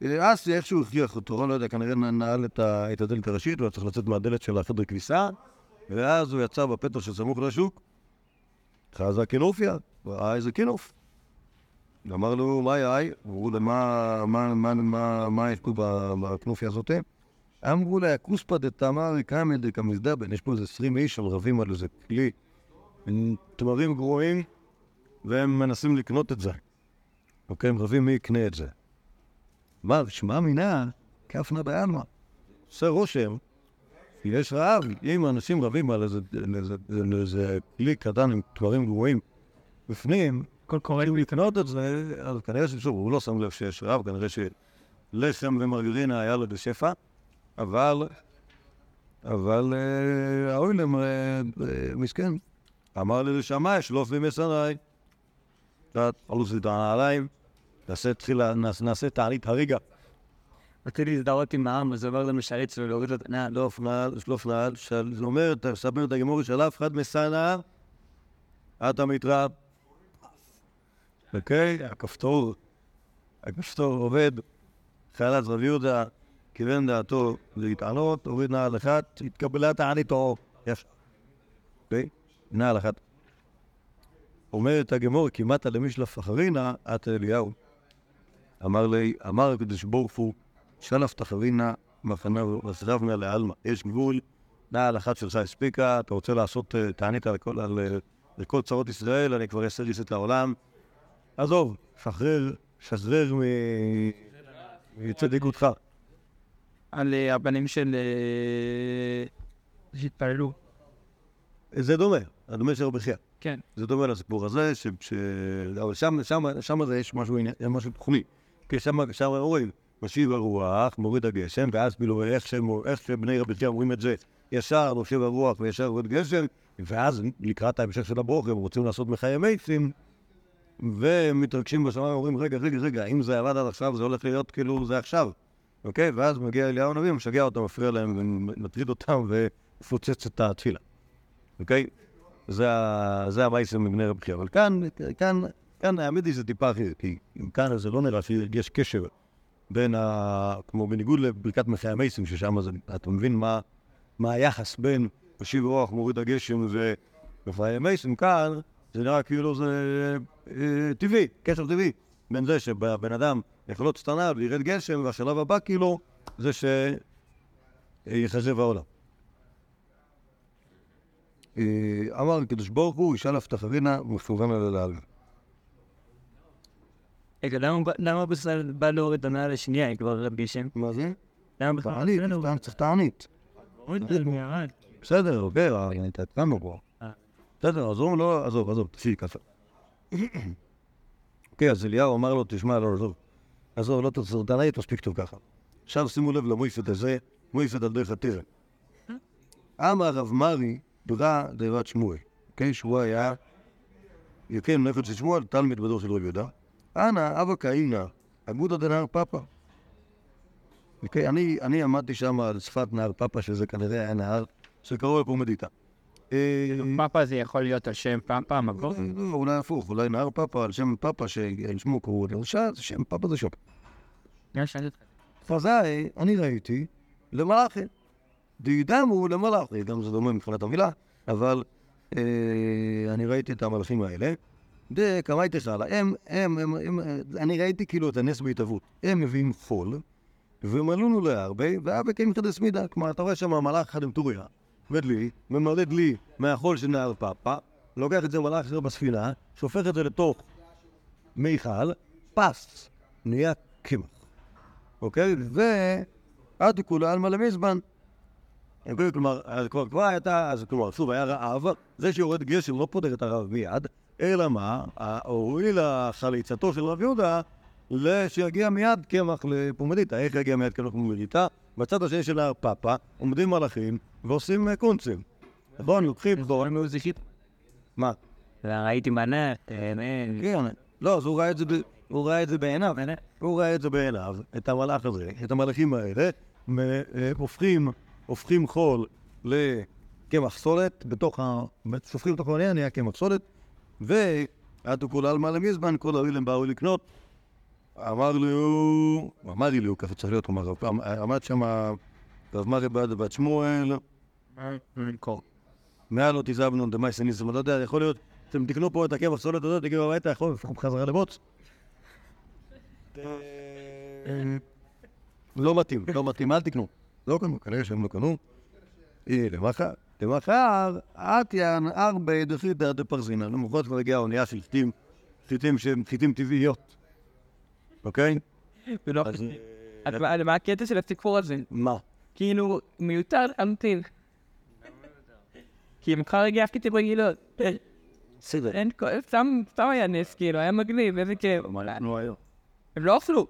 אה, אז איכשהו הכריח אותו, לא יודע, כנראה נעל את הדלת הראשית, הוא היה צריך לצאת מהדלת של החדר כביסה, ואז הוא יצא בפתח שסמוך לשוק, חזה כינופיה, ראה איזה כינוף. אמר לו, מה יאי? אמרו לו, מה, מה, מה, מה, מה יש פה בכנופיה הזאת? אמרו לה, כוספא דתמר קמא דקמזדבן, יש פה איזה עשרים איש רבים על איזה כלי, עם תמרים גרועים, והם מנסים לקנות את זה. אוקיי, הם רבים מי יקנה את זה. אמר, שמע מינה, כפנא בעלמא. עושה רושם, יש רעב, אם אנשים רבים על איזה, כלי קטן עם תמרים גרועים בפנים, הכל קורה אם לקנות את זה, אז כנראה ששוב, הוא לא שם לב שיש רעב, כנראה שלחם ומרגרינה היה לו בשפע, אבל, אבל אה, האוילם אה, אה, מסכן. אמר לי לשמאי, שלוף. קצת, חלוץ לי את הנעליים, נעשה תחילה, נעשה- תענית הריגה. רציתי להזדהות עם העם, אז אומר למשרת שלו להוריד לו את הנעל. שלוף נעל, שלוף נעל, זה אומר, אתה מספר את הגמורי של אף אחד מסנא, אתה מתרב. אוקיי? הכפתור, הכפתור עובד, חיילת רב יהודה, כיוון דעתו להתענות, הוריד נעל אחת, התקבלה תעניתו. ישר. נעל אחת. אומרת הגמור, כמעט למשלף אחרינה, את אליהו. אמר לי, אמר הקדוש ברוך הוא, שלף תחרינה מחנה וסרב נא לעלמא. יש גבול, נעל אחת שלך הספיקה, אתה רוצה לעשות אה, תענית על כל- אה, צרות ישראל, אני כבר אעשה ריסט לעולם. עזוב, שחרר, שחרר מ- מצדיקותך. על אה, הבנים של... שהתפללו. זה דומה, הדומה של רבי חייא. כן. זה דומה לסיפור הזה, ש... ש... אבל שם, שם, שם זה יש משהו, משהו תחומי. כי שם, שם אומרים, משיב הרוח, מוריד הגשם, ואז כאילו איך, שהם, איך שבני רבי חייא אומרים את זה, ישר נושב הרוח וישר יורד גשם, ואז לקראת ההמשך של הברוך הם רוצים לעשות מחיי מייסים, ומתרגשים בשמיים ואומרים, רגע, רגע, רגע, אם זה עבד עד עכשיו, זה הולך להיות כאילו זה עכשיו, אוקיי? ואז מגיע אליהו הנביא, משגע אותם, מפריע להם, ומטריד אותם, ומפוצץ את התפילה, אוקיי? זה, זה המייסים מבני רבי חייא. אבל כאן, כאן, כאן האמת היא זה טיפה אחרת, כי כאן זה לא נראה שיש קשר בין ה... כמו בניגוד לברכת מחיי המייסים, ששם זה, אתה מבין מה, מה היחס בין משיב רוח, מוריד הגשם ומחיי המייסים, כאן זה נראה כאילו זה אה, טבעי, קשר טבעי, בין זה שבן אדם יכולות קטנה וירד גשם, והשלב הבא כאילו זה שיחזב העולם. אה, אמר הקדוש ברוך הוא, ישאל אבטחרינה ומכוון על הלעל. רגע, למה בכלל בא להוריד את הנעל השנייה, כבר ירד גשם? מה זה? למה בכלל? תענית, סתם צריך תענית. בסדר, אה, התעדכנו פה. אה. בסדר, עזוב, לא, עזוב, עזוב, תפסיק ככה. אוקיי, אז אליהו אמר לו, תשמע, לא, עזוב. עזוב, לא תעצור, תענית מספיק טוב ככה. עכשיו שימו לב למויפת הזה, מויפת על דרך התרא. אמר רב מרי, ברא דרת שמואל. אוקיי, שהוא היה, כן, נפש של שמואל, תלמיד בדור של רב יהודה. אנא, אבא קאינה, אגודא דנהר פאפא. אוקיי, אני, אני עמדתי שם על שפת נהר פאפא, שזה כנראה היה נהר שקראו לפומדיטה. אה, פאפה זה יכול להיות על שם פאפה, מבוא? לא, אולי הפוך, אולי נהר פאפא על שם פאפא ששמו קראו לרשע, זה שם פאפא זה שאלתי אותך. פזאי, אני ראיתי למלאכי. דידמו למלאכי, גם זה דומה מבחינת המילה, אבל אה, אני ראיתי את המלאכים האלה. דקמייתי חלה, הם, הם, הם, הם, אני ראיתי כאילו את הנס בהתהוות. הם מביאים חול, ומלאונו להרבה, ואבא קיים חדש מידה. כלומר, אתה רואה שם מלאך אחד עם טוריה, ודלי, ממלא דלי מהחול של נהר פאפה, לוקח את זה מלאך אחר בספינה, שופך את זה לתוך מיכל, פס, נהיה קמח. אוקיי? ועד כולה על מלא מזמן. כלומר, אז כבר כבר הייתה, אז כלומר, שוב, היה רעב, זה שיורד גשם לא פותר את הרעב מיד, אלא מה? הועילה חליצתו של רב יהודה שיגיע מיד קמח לפומדיטה. איך יגיע מיד קמח לפומדיטה? בצד השני של ההר פאפה עומדים מלאכים ועושים קונצים. נכון, לוקחים, זכית. מה? ראיתי מנה. כן, לא, אז הוא ראה את זה, ב- הוא ראה את זה בעיניו, הוא ראה את זה בעיניו, את המלאך הזה, את המלאכים האלה, אה, הופכים, חול לקמח סולת, בתוך ה... שופכים לתוך העניין, נהיה קמח סולת, ועטו כל עלמא למזמן, כל הרילים באו לקנות. אמר לי הוא, אמר לי הוא, ככה צריך להיות, כלומר, עמד שם רב מרי בעד בת שמואל, מעל לא תזבנו דמאי סניסם, לא יודע, יכול להיות, אתם תקנו פה את הקמח סולת הזאת, תגידו הביתה, יכול להיות, חזרה לבוץ. לא מתאים, לא מתאים, אל תקנו. לא קנו, כנראה שהם לא קנו. למחר, למחר, אטיאן ארבע דחיתא דפרזינא. למחרת כבר הגיעה האונייה של חיטים, חיטים שהם חיטים טבעיות. אוקיי? אה, מה- הקטע של הסיפור הזה? מה? כאילו, מיותר להמתין. כי מחר הגיע הפקיטים רגילות. בסדר. אין, כל- סתם היה נס, כאילו, היה מגניב, איזה כיף. הם לא אכלו,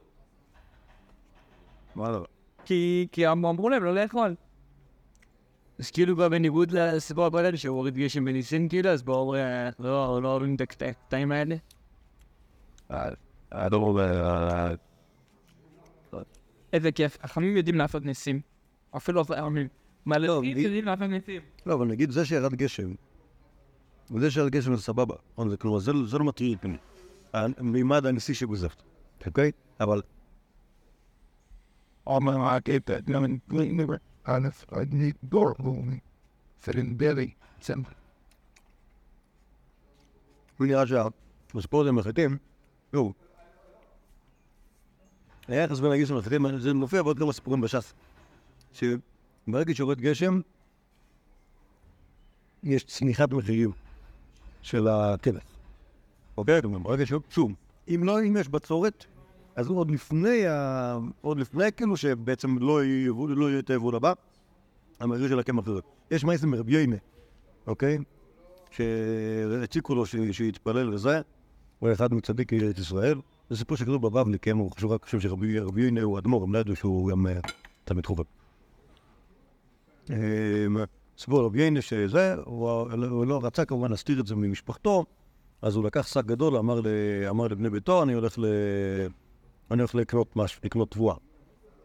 מה לא? כי כי אמ- אמרו להם לא לאכול. אז כאילו גם בניגוד לסיפור הקודם שהוא הוריד גשם בניסים כאילו, אז בואו אה, לא לא אוהבים את הקט- הקטעים האלה. I don't know, איזה כיף, החכמים יודעים לעשות ניסים. אפילו החכמים. מלאכים מי- יודעים לעשות ניסים. לא, אבל נגיד זה שירד גשם, וזה שירד גשם זה סבבה. נכון, זה כלומר, זה זה לא מטריד אותי. המימד הנשיא שבזפת, אוקיי? אבל Maak ik het nou een kleiner aan het niet doorkomen. Een. Zijn הוא נראה שהסיפור הזה מחליטים, נו, היחס בין הגיס למחליטים, זה מופיע בעוד כמה סיפורים בש"ס, שברגע שיורד גשם, יש צניחת מחירים של הכבש. אוקיי? כלומר, ברגע שהוא, שוב, אם לא, אם יש בצורת, אז עוד לפני. עוד לפני כאילו שבעצם לא לא יהיה את היבול הבא, המחיר של הקמח הזה. יש מייסם מרבי יינה, אוקיי? שהציקו לו ש- שיתפלל לזה, הוא היה אחד מצדיקי ארץ ישראל. זה סיפור שכתוב בבבלי, הם הוא חשוב חושב שרבי רבי יונה הוא אדמו"ר, הם לא ידעו שהוא גם אה, תלמיד חובב. אה, סיפור רבי יונה שזה, הוא הוא לא רצה כמובן להסתיר את זה ממשפחתו, אז הוא לקח שק גדול, אמר לבני ביתו, אני הולך ל... אני הולך לקנות משהו, לקנות תבואה.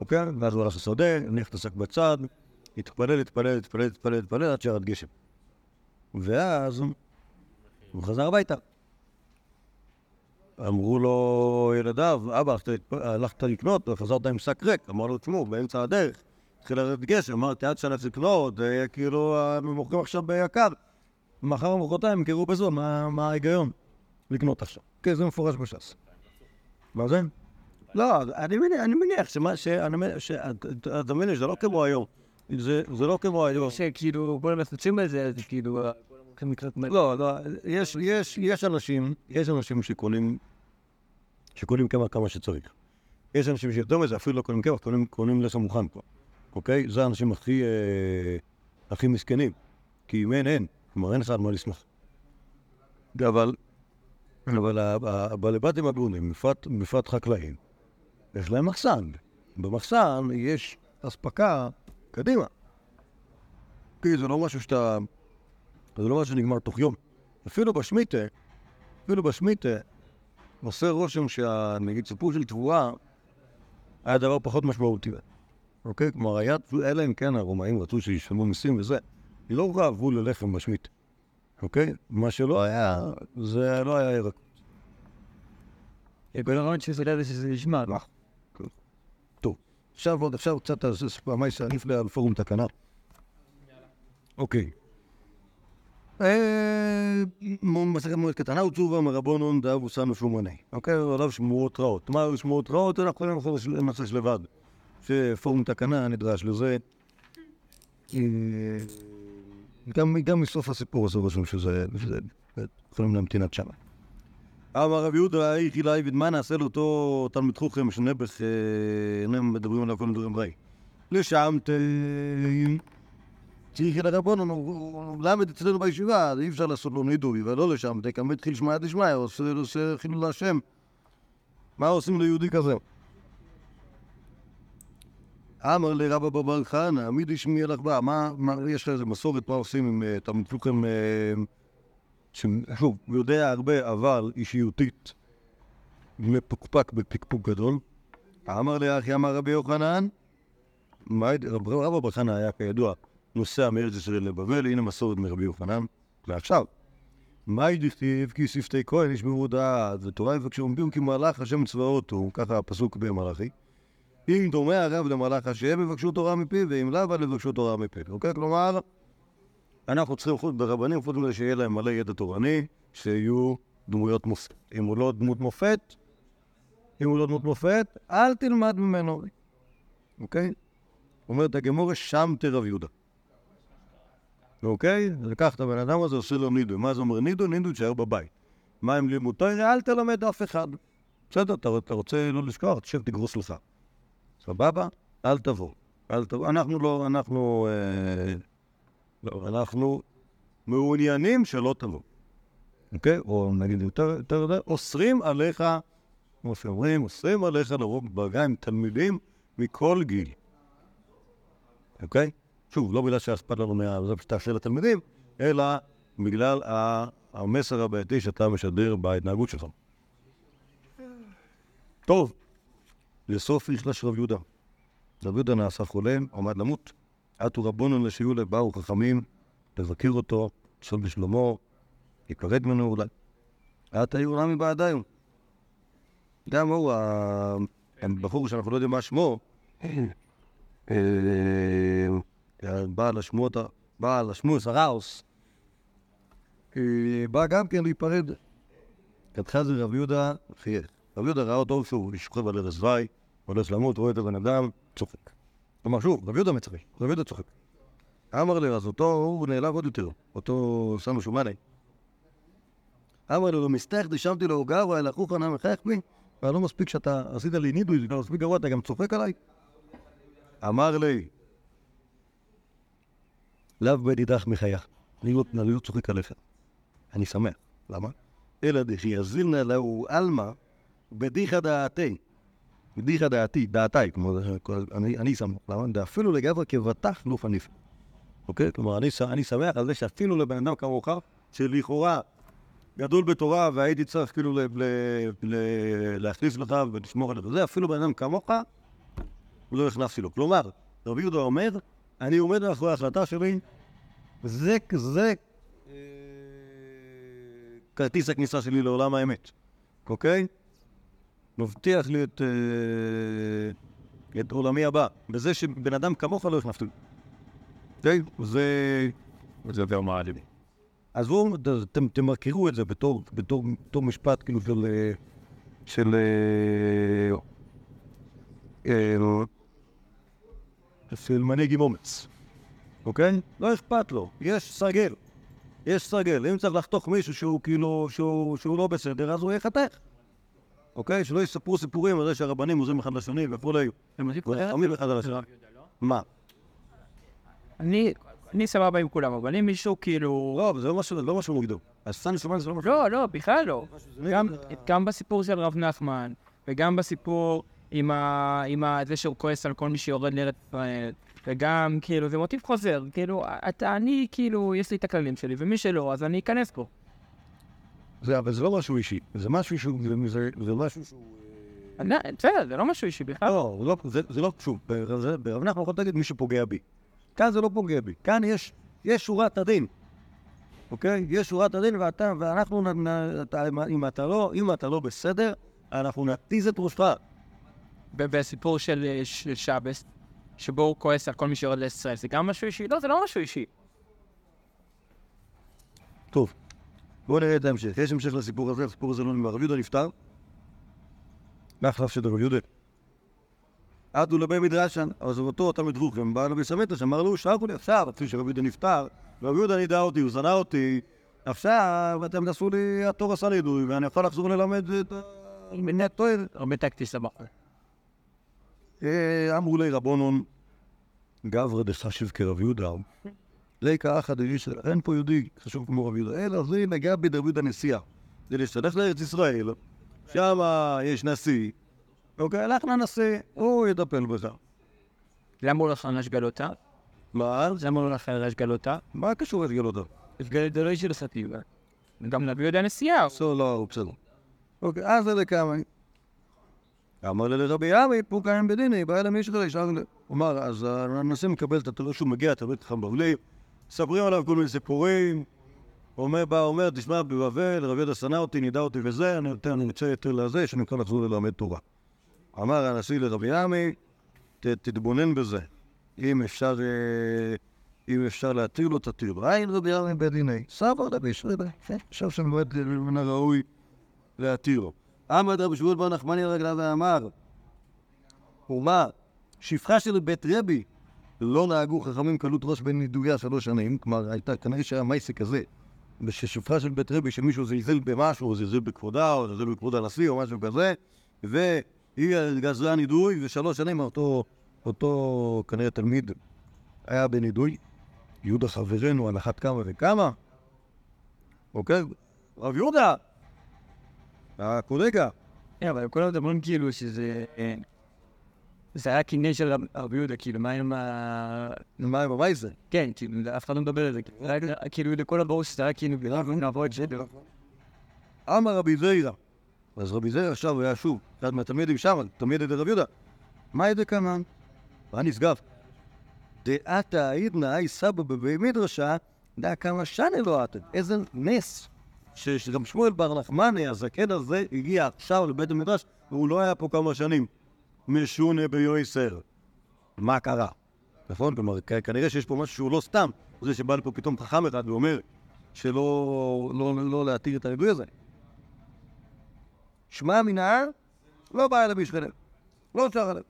אוקיי? ואז הוא הלך לשדה, הניח את השק בצד, התפלל, התפלל, התפלל, התפלל, התפלל, עד שירד גשם. ואז הוא חזר הביתה. אמרו לו ילדיו, אבא, הלכת לקנות, וחזרת עם שק ריק. אמר לו, תשמעו, באמצע הדרך התחיל לרדת גשם, אמרתי, עד שאני לקנות, כאילו, הם מוכרים עכשיו ביקר. מחר או מחרתיים ימכרו בזול, מה ההיגיון לקנות עכשיו? כן, זה מפורש בש"ס. מה זה? לא, אני מניח, אני מניח שמה, ש- אתה מבין, זה לא כמו היום. זה זה לא כמו היום. שכאילו כולם מפוצים בזה, אז כאילו... אה. לא, לא, יש, יש, יש אנשים, יש אנשים שקונים, שקונים קמח כמה שצריך. יש אנשים שיותר מזה, אפילו לא קונים קמח, קונים, קונים לחם מוכן כבר, אוקיי? זה האנשים הכי, אה, הכי מסכנים. כי אם אין, אין. כלומר, אין לך על מה לשמוח. אבל, אבל הבעלי בתים הגונים, בפרט חקלאים, יש להם מחסן. במחסן יש אספקה קדימה. כי זה לא משהו שאתה... זה לא משהו שנגמר תוך יום. אפילו בשמיטה, אפילו בשמיטה, עושה רושם שנגיד סיפור של תבואה היה דבר פחות משמעותי. אוקיי? כלומר, היה, אלא אם כן הרומאים רצו שישלמו מיסים וזה, לא רעבו ללחם בשמיט. אוקיי? מה שלא היה, זה לא היה ירק. כל הרעיון שזה יודע שזה נשמע. טוב, עכשיו עוד אפשר קצת פעמי שעניף על פורום תקנה. אוקיי. אה, מסכת מועד קטנה ותשובה מרבונון דאב וסנו שומני. אוקיי, עליו שמועות רעות. מה היו שמועות רעות? אנחנו יכולים לנושא לבד. שפורום תקנה נדרש לזה. אה, גם, מסוף הסיפור הזה רשום שזה, יכולים להמתין עד שמה. אמר רב יהודה, איך אלי ודמה נעשה לאותו תלמיד חוכם שנעבך, אינם מדברים עליו כל דברים רעים. לשם ת... צריך אל הרבון, הוא למד אצלנו בישיבה, אז אי אפשר לעשות לו נידוי, ולא לשם, תקם התחיל שמע דשמיא, עושה חילול להשם. מה עושים ליהודי כזה? אמר לרבא בבר חנא, מי דשמי לך בה? מה, יש לך איזה מסורת, מה עושים עם אה, תלמיד לוחם, שוב, הוא יודע הרבה, אבל אישיותית, מפוקפק בפקפוק גדול. אמר לאחי, אמר רבי יוחנן, מה- רב- רבא בר חנא היה כידוע נוסע מארץ ישראל לבבל, הנה מסורת מרבי יוחנן, ועכשיו. מאי דכתיב כי שפתי כהן ישמעו דעת, ותורה יבקשו עומדים כי מלאך השם צבאות הוא, ככה הפסוק במלאכי. אם דומה הרב למלאך השם, יבקשו תורה מפיו, ואם לאו, אז יבקשו תורה מפיו. אוקיי? כלומר, אנחנו צריכים חוץ ברבנים, חוץ מזה שיהיה להם מלא ידע תורני, שיהיו דמויות מופת. אם הוא לא דמות מופת, אם הוא לא דמות מופת, אל תלמד ממנו. אוקיי? אומרת הגמורה, שם תרב יהודה. אוקיי? לקח את הבן אדם הזה, עושה לו נידו. מה זה אומר נידו? נידו תשאר בבית. מה עם לימוד תורה? אל תלמד אף אחד. בסדר, אתה, רוצה לא לשכוח, תשב תגרוס לך. סבבה? אל תבוא. אל תבוא. אנחנו לא, אנחנו... אה, לא, אנחנו מעוניינים שלא תבוא. אוקיי? או נגיד יותר, יותר, אוסרים עליך, כמו שאומרים, אוסרים עליך לרוב ברגע עם תלמידים מכל גיל. אוקיי? שוב, לא בגלל שאכפת לנו מזה שתעשה לתלמידים, אלא בגלל המסר הבעייתי שאתה משדר בהתנהגות שלך. טוב, לסוף איש לש רב יהודה. רב יהודה נעשה חולה, עמד למות. עטו רבונו לשיעולה, באו חכמים לבקר אותו, לשאול בשלומו, ייכרת ממנו אולי. עתה היו רמי בעדיו. גם הוא, ה- הבחור שאנחנו לא יודעים מה שמו, אה, בעל השמועות, בעל השמוס הראוס, אה, בא גם כן להיפרד. כתחה זה רב יהודה, חייך. רב יהודה ראה אותו שהוא שוכב על ערש דווי, הולך למות, רואה את הבן אדם, צוחק. כלומר, שוב, רב יהודה מצחק, רב יהודה צוחק. אמר לי, אז אותו, הוא נעלב עוד יותר, אותו שמו שומני. אמר לו, מסתך דשמתי לו גרוע, אלא חוכא נא אבל לא מספיק שאתה עשית לי נידוי, זה כבר מספיק גרוע, אתה גם צוחק עליי? אמר לי, לאו בדידך מחייך, אני לא, לא צוחק עליך, אני שמח. למה? אלא דשיזילנא להו עלמא בדיחא דעתי. בדיחא דעתי, דעתי, כמו אני, אני שמח. למה? דאפילו לגברא כבטח לא פניף. אוקיי? כלומר, אני, אני שמח על זה שאפילו לבן אדם כמוך, שלכאורה גדול בתורה והייתי צריך כאילו ל, ל, ל, להחליף לך ולשמור עליך. זה אפילו בן אדם כמוך, לא הכנסתי לו. כלומר, רבי יהודה אומר, אני עומד מאחורי ההחלטה שלי, זה, זה אה, כרטיס הכניסה שלי לעולם האמת, אוקיי? מבטיח לי את, אה, את עולמי הבא, בזה שבן אדם כמוך לא. אוקיי? זה... זה יותר מעליב. עזבו, ת- אתם תמכרו את זה בתור, בתור, בתור משפט כאילו של... אה, של... אה, של מנהיג עם אומץ, אוקיי? לא אכפת לו, יש סרגל. יש סרגל. אם צריך לחתוך מישהו שהוא כאילו, שהוא, שהוא לא בסדר, אז הוא יחתך. אוקיי? שלא יספרו סיפורים על זה שהרבנים עוזרים אחד לשני וכולי. מוסיף וחכמים אחד על השני. מה? אני, אני סבבה עם כולם, אבל אם מישהו כאילו... לא, זה לא משהו, לא משהו מוגדר. הסטן שומע זה לא משהו. לא, לא, בכלל לא. גם, גם בסיפור של רב נחמן, וגם בסיפור עם, ה, עם ה, זה שהוא כועס על כל מי שיורד לארץ ישראל, וגם, כאילו, זה מוטיב חוזר. כאילו, אתה, אני, כאילו, יש לי את הכללים שלי, ומי שלא, אז אני אכנס פה. זה, אבל זה לא משהו אישי. זה משהו שהוא... זה, משהו שהוא... אני- בסדר, זה לא משהו אישי בכלל. לא, זה לא, זה, זה לא, שוב, זה- ברב נחמן יכול להגיד מי שפוגע בי. כאן זה לא פוגע בי. כאן יש, יש שורת הדין. אוקיי? יש שורת הדין ואתה, ואנחנו, נ, נ, אתה, אם אתה לא, אם אתה לא בסדר, אנחנו נתיז את ראשך. בסיפור של אה, של שבס, שבו הוא כועס על כל מי שיורד לישראל, זה גם משהו אישי? לא, זה לא משהו אישי. טוב, בואו נראה את ההמשך. יש המשך לסיפור הזה, הסיפור הזה לא נגמר. רב יהודה נפטר. מאחליו של רב יהודה. עדו לבית מדרשן, אז אותו תלמיד רוחם בא לבית סמטרש, אמר לו, שלחו לי עכשיו, אפילו שרב יהודה נפטר, רב יהודה נידע אותי, הוא שנא אותי, עכשיו אתם תעשו לי, התור עשה לי דוי, ואני יכול לחזור ללמד את התואר. הרבה טקטי סבבה. אה, אמרו לי רבונון, גברא דחשיב כרב יהודה, ליקה אחא דרישא, אין פה יהודי חשוב כמו רב יהודה, אלא זה נגע ברב יהודה נשיאה. זה להשתלך לארץ ישראל, שם יש נשיא, אוקיי, הלך לנשיא, הוא יטפל בך. למה הוא הולך על השגלותה? מה? למה הוא הולך על השגלותה? מה קשור? השגלת זה לא איש של סטיבה. גם רבי יהודה נשיאה. בסדר, לא, בסדר. אוקיי, אז זה לכמה. אמר לי לרבי ימי, פה קיים בדיני, בא אליו מישהו. הוא אמר, אז הנשיא מקבל את התורה שהוא מגיע, תלמיד חכם בבלי, מספרים עליו כל מיני סיפורים. אומר, בא, אומר, תשמע, בבבל, רבי יהודה שנא אותי, נידע אותי וזה, אני יותר, רוצה יותר לזה, שאני יכול לחזור ללמד תורה. אמר הנשיא לרבי ימי, "ת- תתבונן בזה. אם אפשר, אה, אם אפשר להתיר לו, תתיר לו. אין רבי ימי בדיני. סבא רבי שריבה. חשב שבאמת מן הראוי להתיר לו. עמד רבי שמואל בר נחמני על רגליו ואמר, ומה, שפחה של בית רבי, לא נהגו חכמים קלות ראש בין נידויה שלוש שנים, כלומר, הייתה, כנראה שהיה מייסק כזה, ששפחה של בית רבי, שמישהו זלזל במשהו, או זלזל בכבודה, או זלזל בכבוד הנשיא, או משהו כזה, והיא גזרה נידוי, ושלוש שנים אותו, אותו כנראה תלמיד היה בנידוי. יהודה חברנו על אחת כמה וכמה, אוקיי? רב יהודה, הקולגה, כן, אבל כולם מדברים כאילו שזה... זה היה קניין של רב- רבי יהודה, כאילו, מה עם ה... מה עם המייסר? כן, כאילו, אף אחד לא מדבר על זה. כאילו, לכל הברור שזה היה כאילו, נעבור את זה. אמר רבי זיירא. אז רבי זיירא עכשיו היה שוב, אחד מהתלמידים שם, תלמיד ידי רבי יהודה. מה ידי כמן? מה נשגב? דעתה עידנא אי סבא בבי מדרשה, דע כמה שנה לא עתד. איזה נס. שגם שמואל בר נחמני, הזקן הזה, הגיע עכשיו לבית המדרש, והוא לא היה פה כמה שנים. משונה ביועסר. מה קרה? נכון? כלומר, כנראה שיש פה משהו שהוא לא סתם. זה שבא לפה פתאום חכם אחד ואומר שלא לא, לא להתיר את הנידוי הזה. שמע מנהר, לא בא אליו איש חלב. לא שר עליו.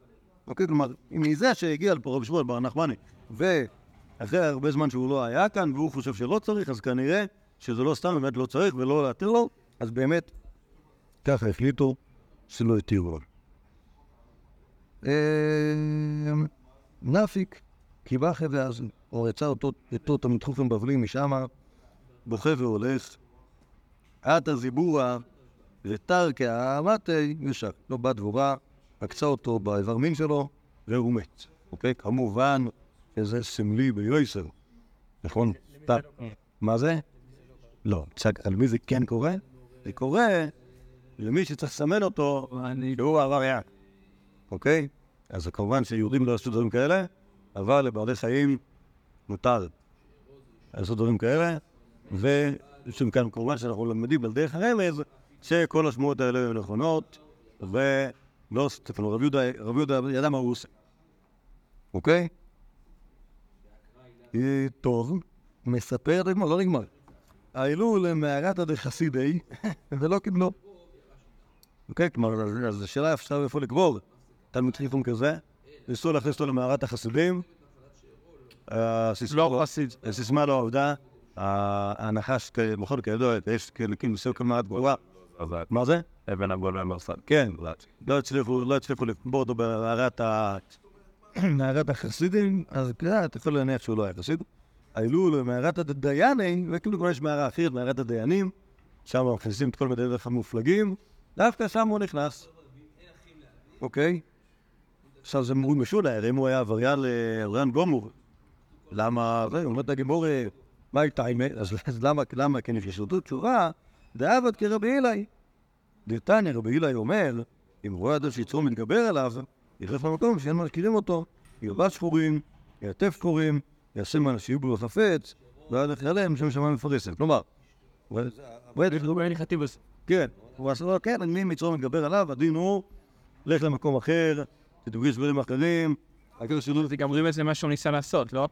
אוקיי, כלומר, מזה שהגיע לפה רבי שמואל בר נחמני, ואחרי הרבה זמן שהוא לא היה כאן, והוא חושב שלא צריך, אז כנראה שזה לא סתם, באמת לא צריך ולא להתיר לו, אז באמת, ככה החליטו שלא התירו לו. אה, נפיק, קיבחה ואז, או יצא אותו, אותו תלמיד חופן בבלי משם, בוכה והולך. עתה זיבורה, ותרקה מתי, ושק. לא בא דבורה, עקצה אותו באיבר מין שלו, והוא מת. אוקיי? כמובן שזה סמלי ביועסר. נכון? מה זה? לא. על מי זה כן קורה? זה קורה למי שצריך לסמן אותו, שהוא העבריין. אוקיי? אז כמובן שיהודים לא עשו דברים כאלה, אבל לבעלי חיים מותר לעשות דברים כאלה, ושם כאן כמובן שאנחנו למדים על דרך הרמז, שכל השמועות האלה הן נכונות, ולא סטפן, רב יהודה, רב יהודה ידע מה הוא עושה. אוקיי? טוב, מספר, נגמר, לא נגמר. העלו למערת הדחסידי, ולא קיבלו. אוקיי, כלומר, אז- השאלה עכשיו איפה לקבור. תלמיד חיפון כזה, ניסו להכניס אותו למערת החסידים. לא. הסיסמה לא עבדה. הנחש, כ- בכל כידוע, יש כאילו ניסו כל מערת גבוהה. מה זה? אבן הגול והמרסל. כן, לא הצליחו, לא הצליחו לקבור אותו במערת ה... מערת החסידים, אז אתה יכול להניח שהוא לא היה חסיד. העלו למערת הדייני, וכאילו כבר יש מערה אחרת, מערת הדיינים, שם מכניסים את כל מדעי דרך המופלגים, דווקא שם הוא נכנס. אוקיי? עכשיו זה מורים משולה, הרי אם הוא היה עבריין ל- עבריין גומור, למה, זה, אומרת הגמור, אה, מה הייתה עם אז למה, למה כן יש לו תשובה, דעבד כרבי אלי. דתניא רבי אלי אומר, אם רואה אדם שיצרו מתגבר עליו, ילך למקום שאין מזכירים אותו, ירבץ שחורים, יעטף שחורים, יעשה מאנשים בו חפץ, ואז עליהם שם שמיים מפרסת. כלומר, הוא- הוא- הוא. כן, הוא עשה לו, כן, אני מצרו מתגבר עליו, הדין הוא, לך למקום אחר, תדוגש דברים אחרים, העיקר שלא... זה גם רואים את זה מה שהוא ניסה לעשות, לא?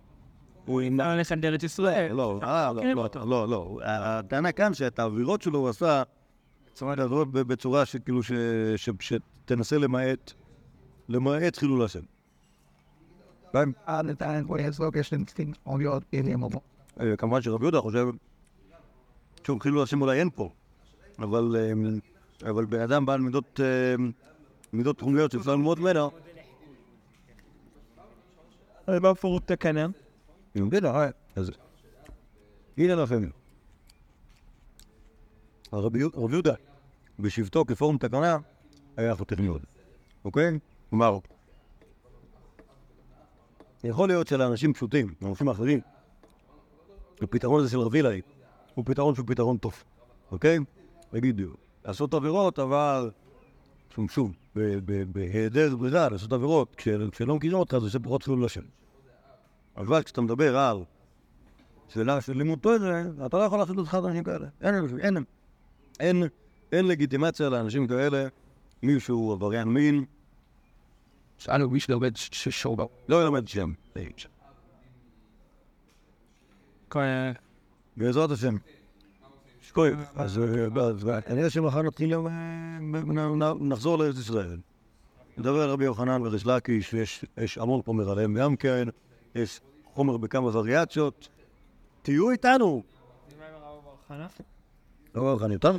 הוא ניסה ללכת לארץ ישראל. לא, אה, לא, לא, לא, לא, הטענה כאן שאת האווירות שלו הוא עשה בצורה- בצורה שכאילו, ש- ש- שתנסה למעט, למעט חילול השם. כן? אה, כמובן שרבי יהודה חושב שוב, חילול השם אולי אין פה, אבל אה, אבל בן אדם בעל מידות מידות תחומיות שאפשר ללמוד ממנו, מה פירוט תקנה? אני מבין, אה, אז הנה לכם. הרבי יהודה- רבי בשבתו כפורום תקנה, היה חותך מאוד, אוקיי? כלומר, יכול להיות שלאנשים פשוטים, לאנשים אחרים, הפתרון הזה של רב אילאי הוא פתרון שהוא פתרון טוב, אוקיי? בדיוק. לעשות עבירות, אבל שום שום, בהיעדר ברירה לעשות עבירות, כש- כשלא מכירים אותך זה פחות חילול השם. אבל כשאתה מדבר על שאלה של לימוד תורה, אתה לא יכול לעשות את אחד האנשים כאלה. אין, אין, אין, אין לגיטימציה לאנשים כאלה, מישהו עבריין מין, שאלנו מי שלומד ששור לא ילמד שם. בעזרת השם. שקוי. אז אה, אז, אה, כנראה שמחר נתחיל יום, אה, נ- נחזור לארץ ישראל. נדבר על רבי יוחנן וריש לקיש, ויש יש המון חומר עליהם גם כן, יש חומר בכמה וריאציות. תהיו איתנו. לא רואה לך אני יותר?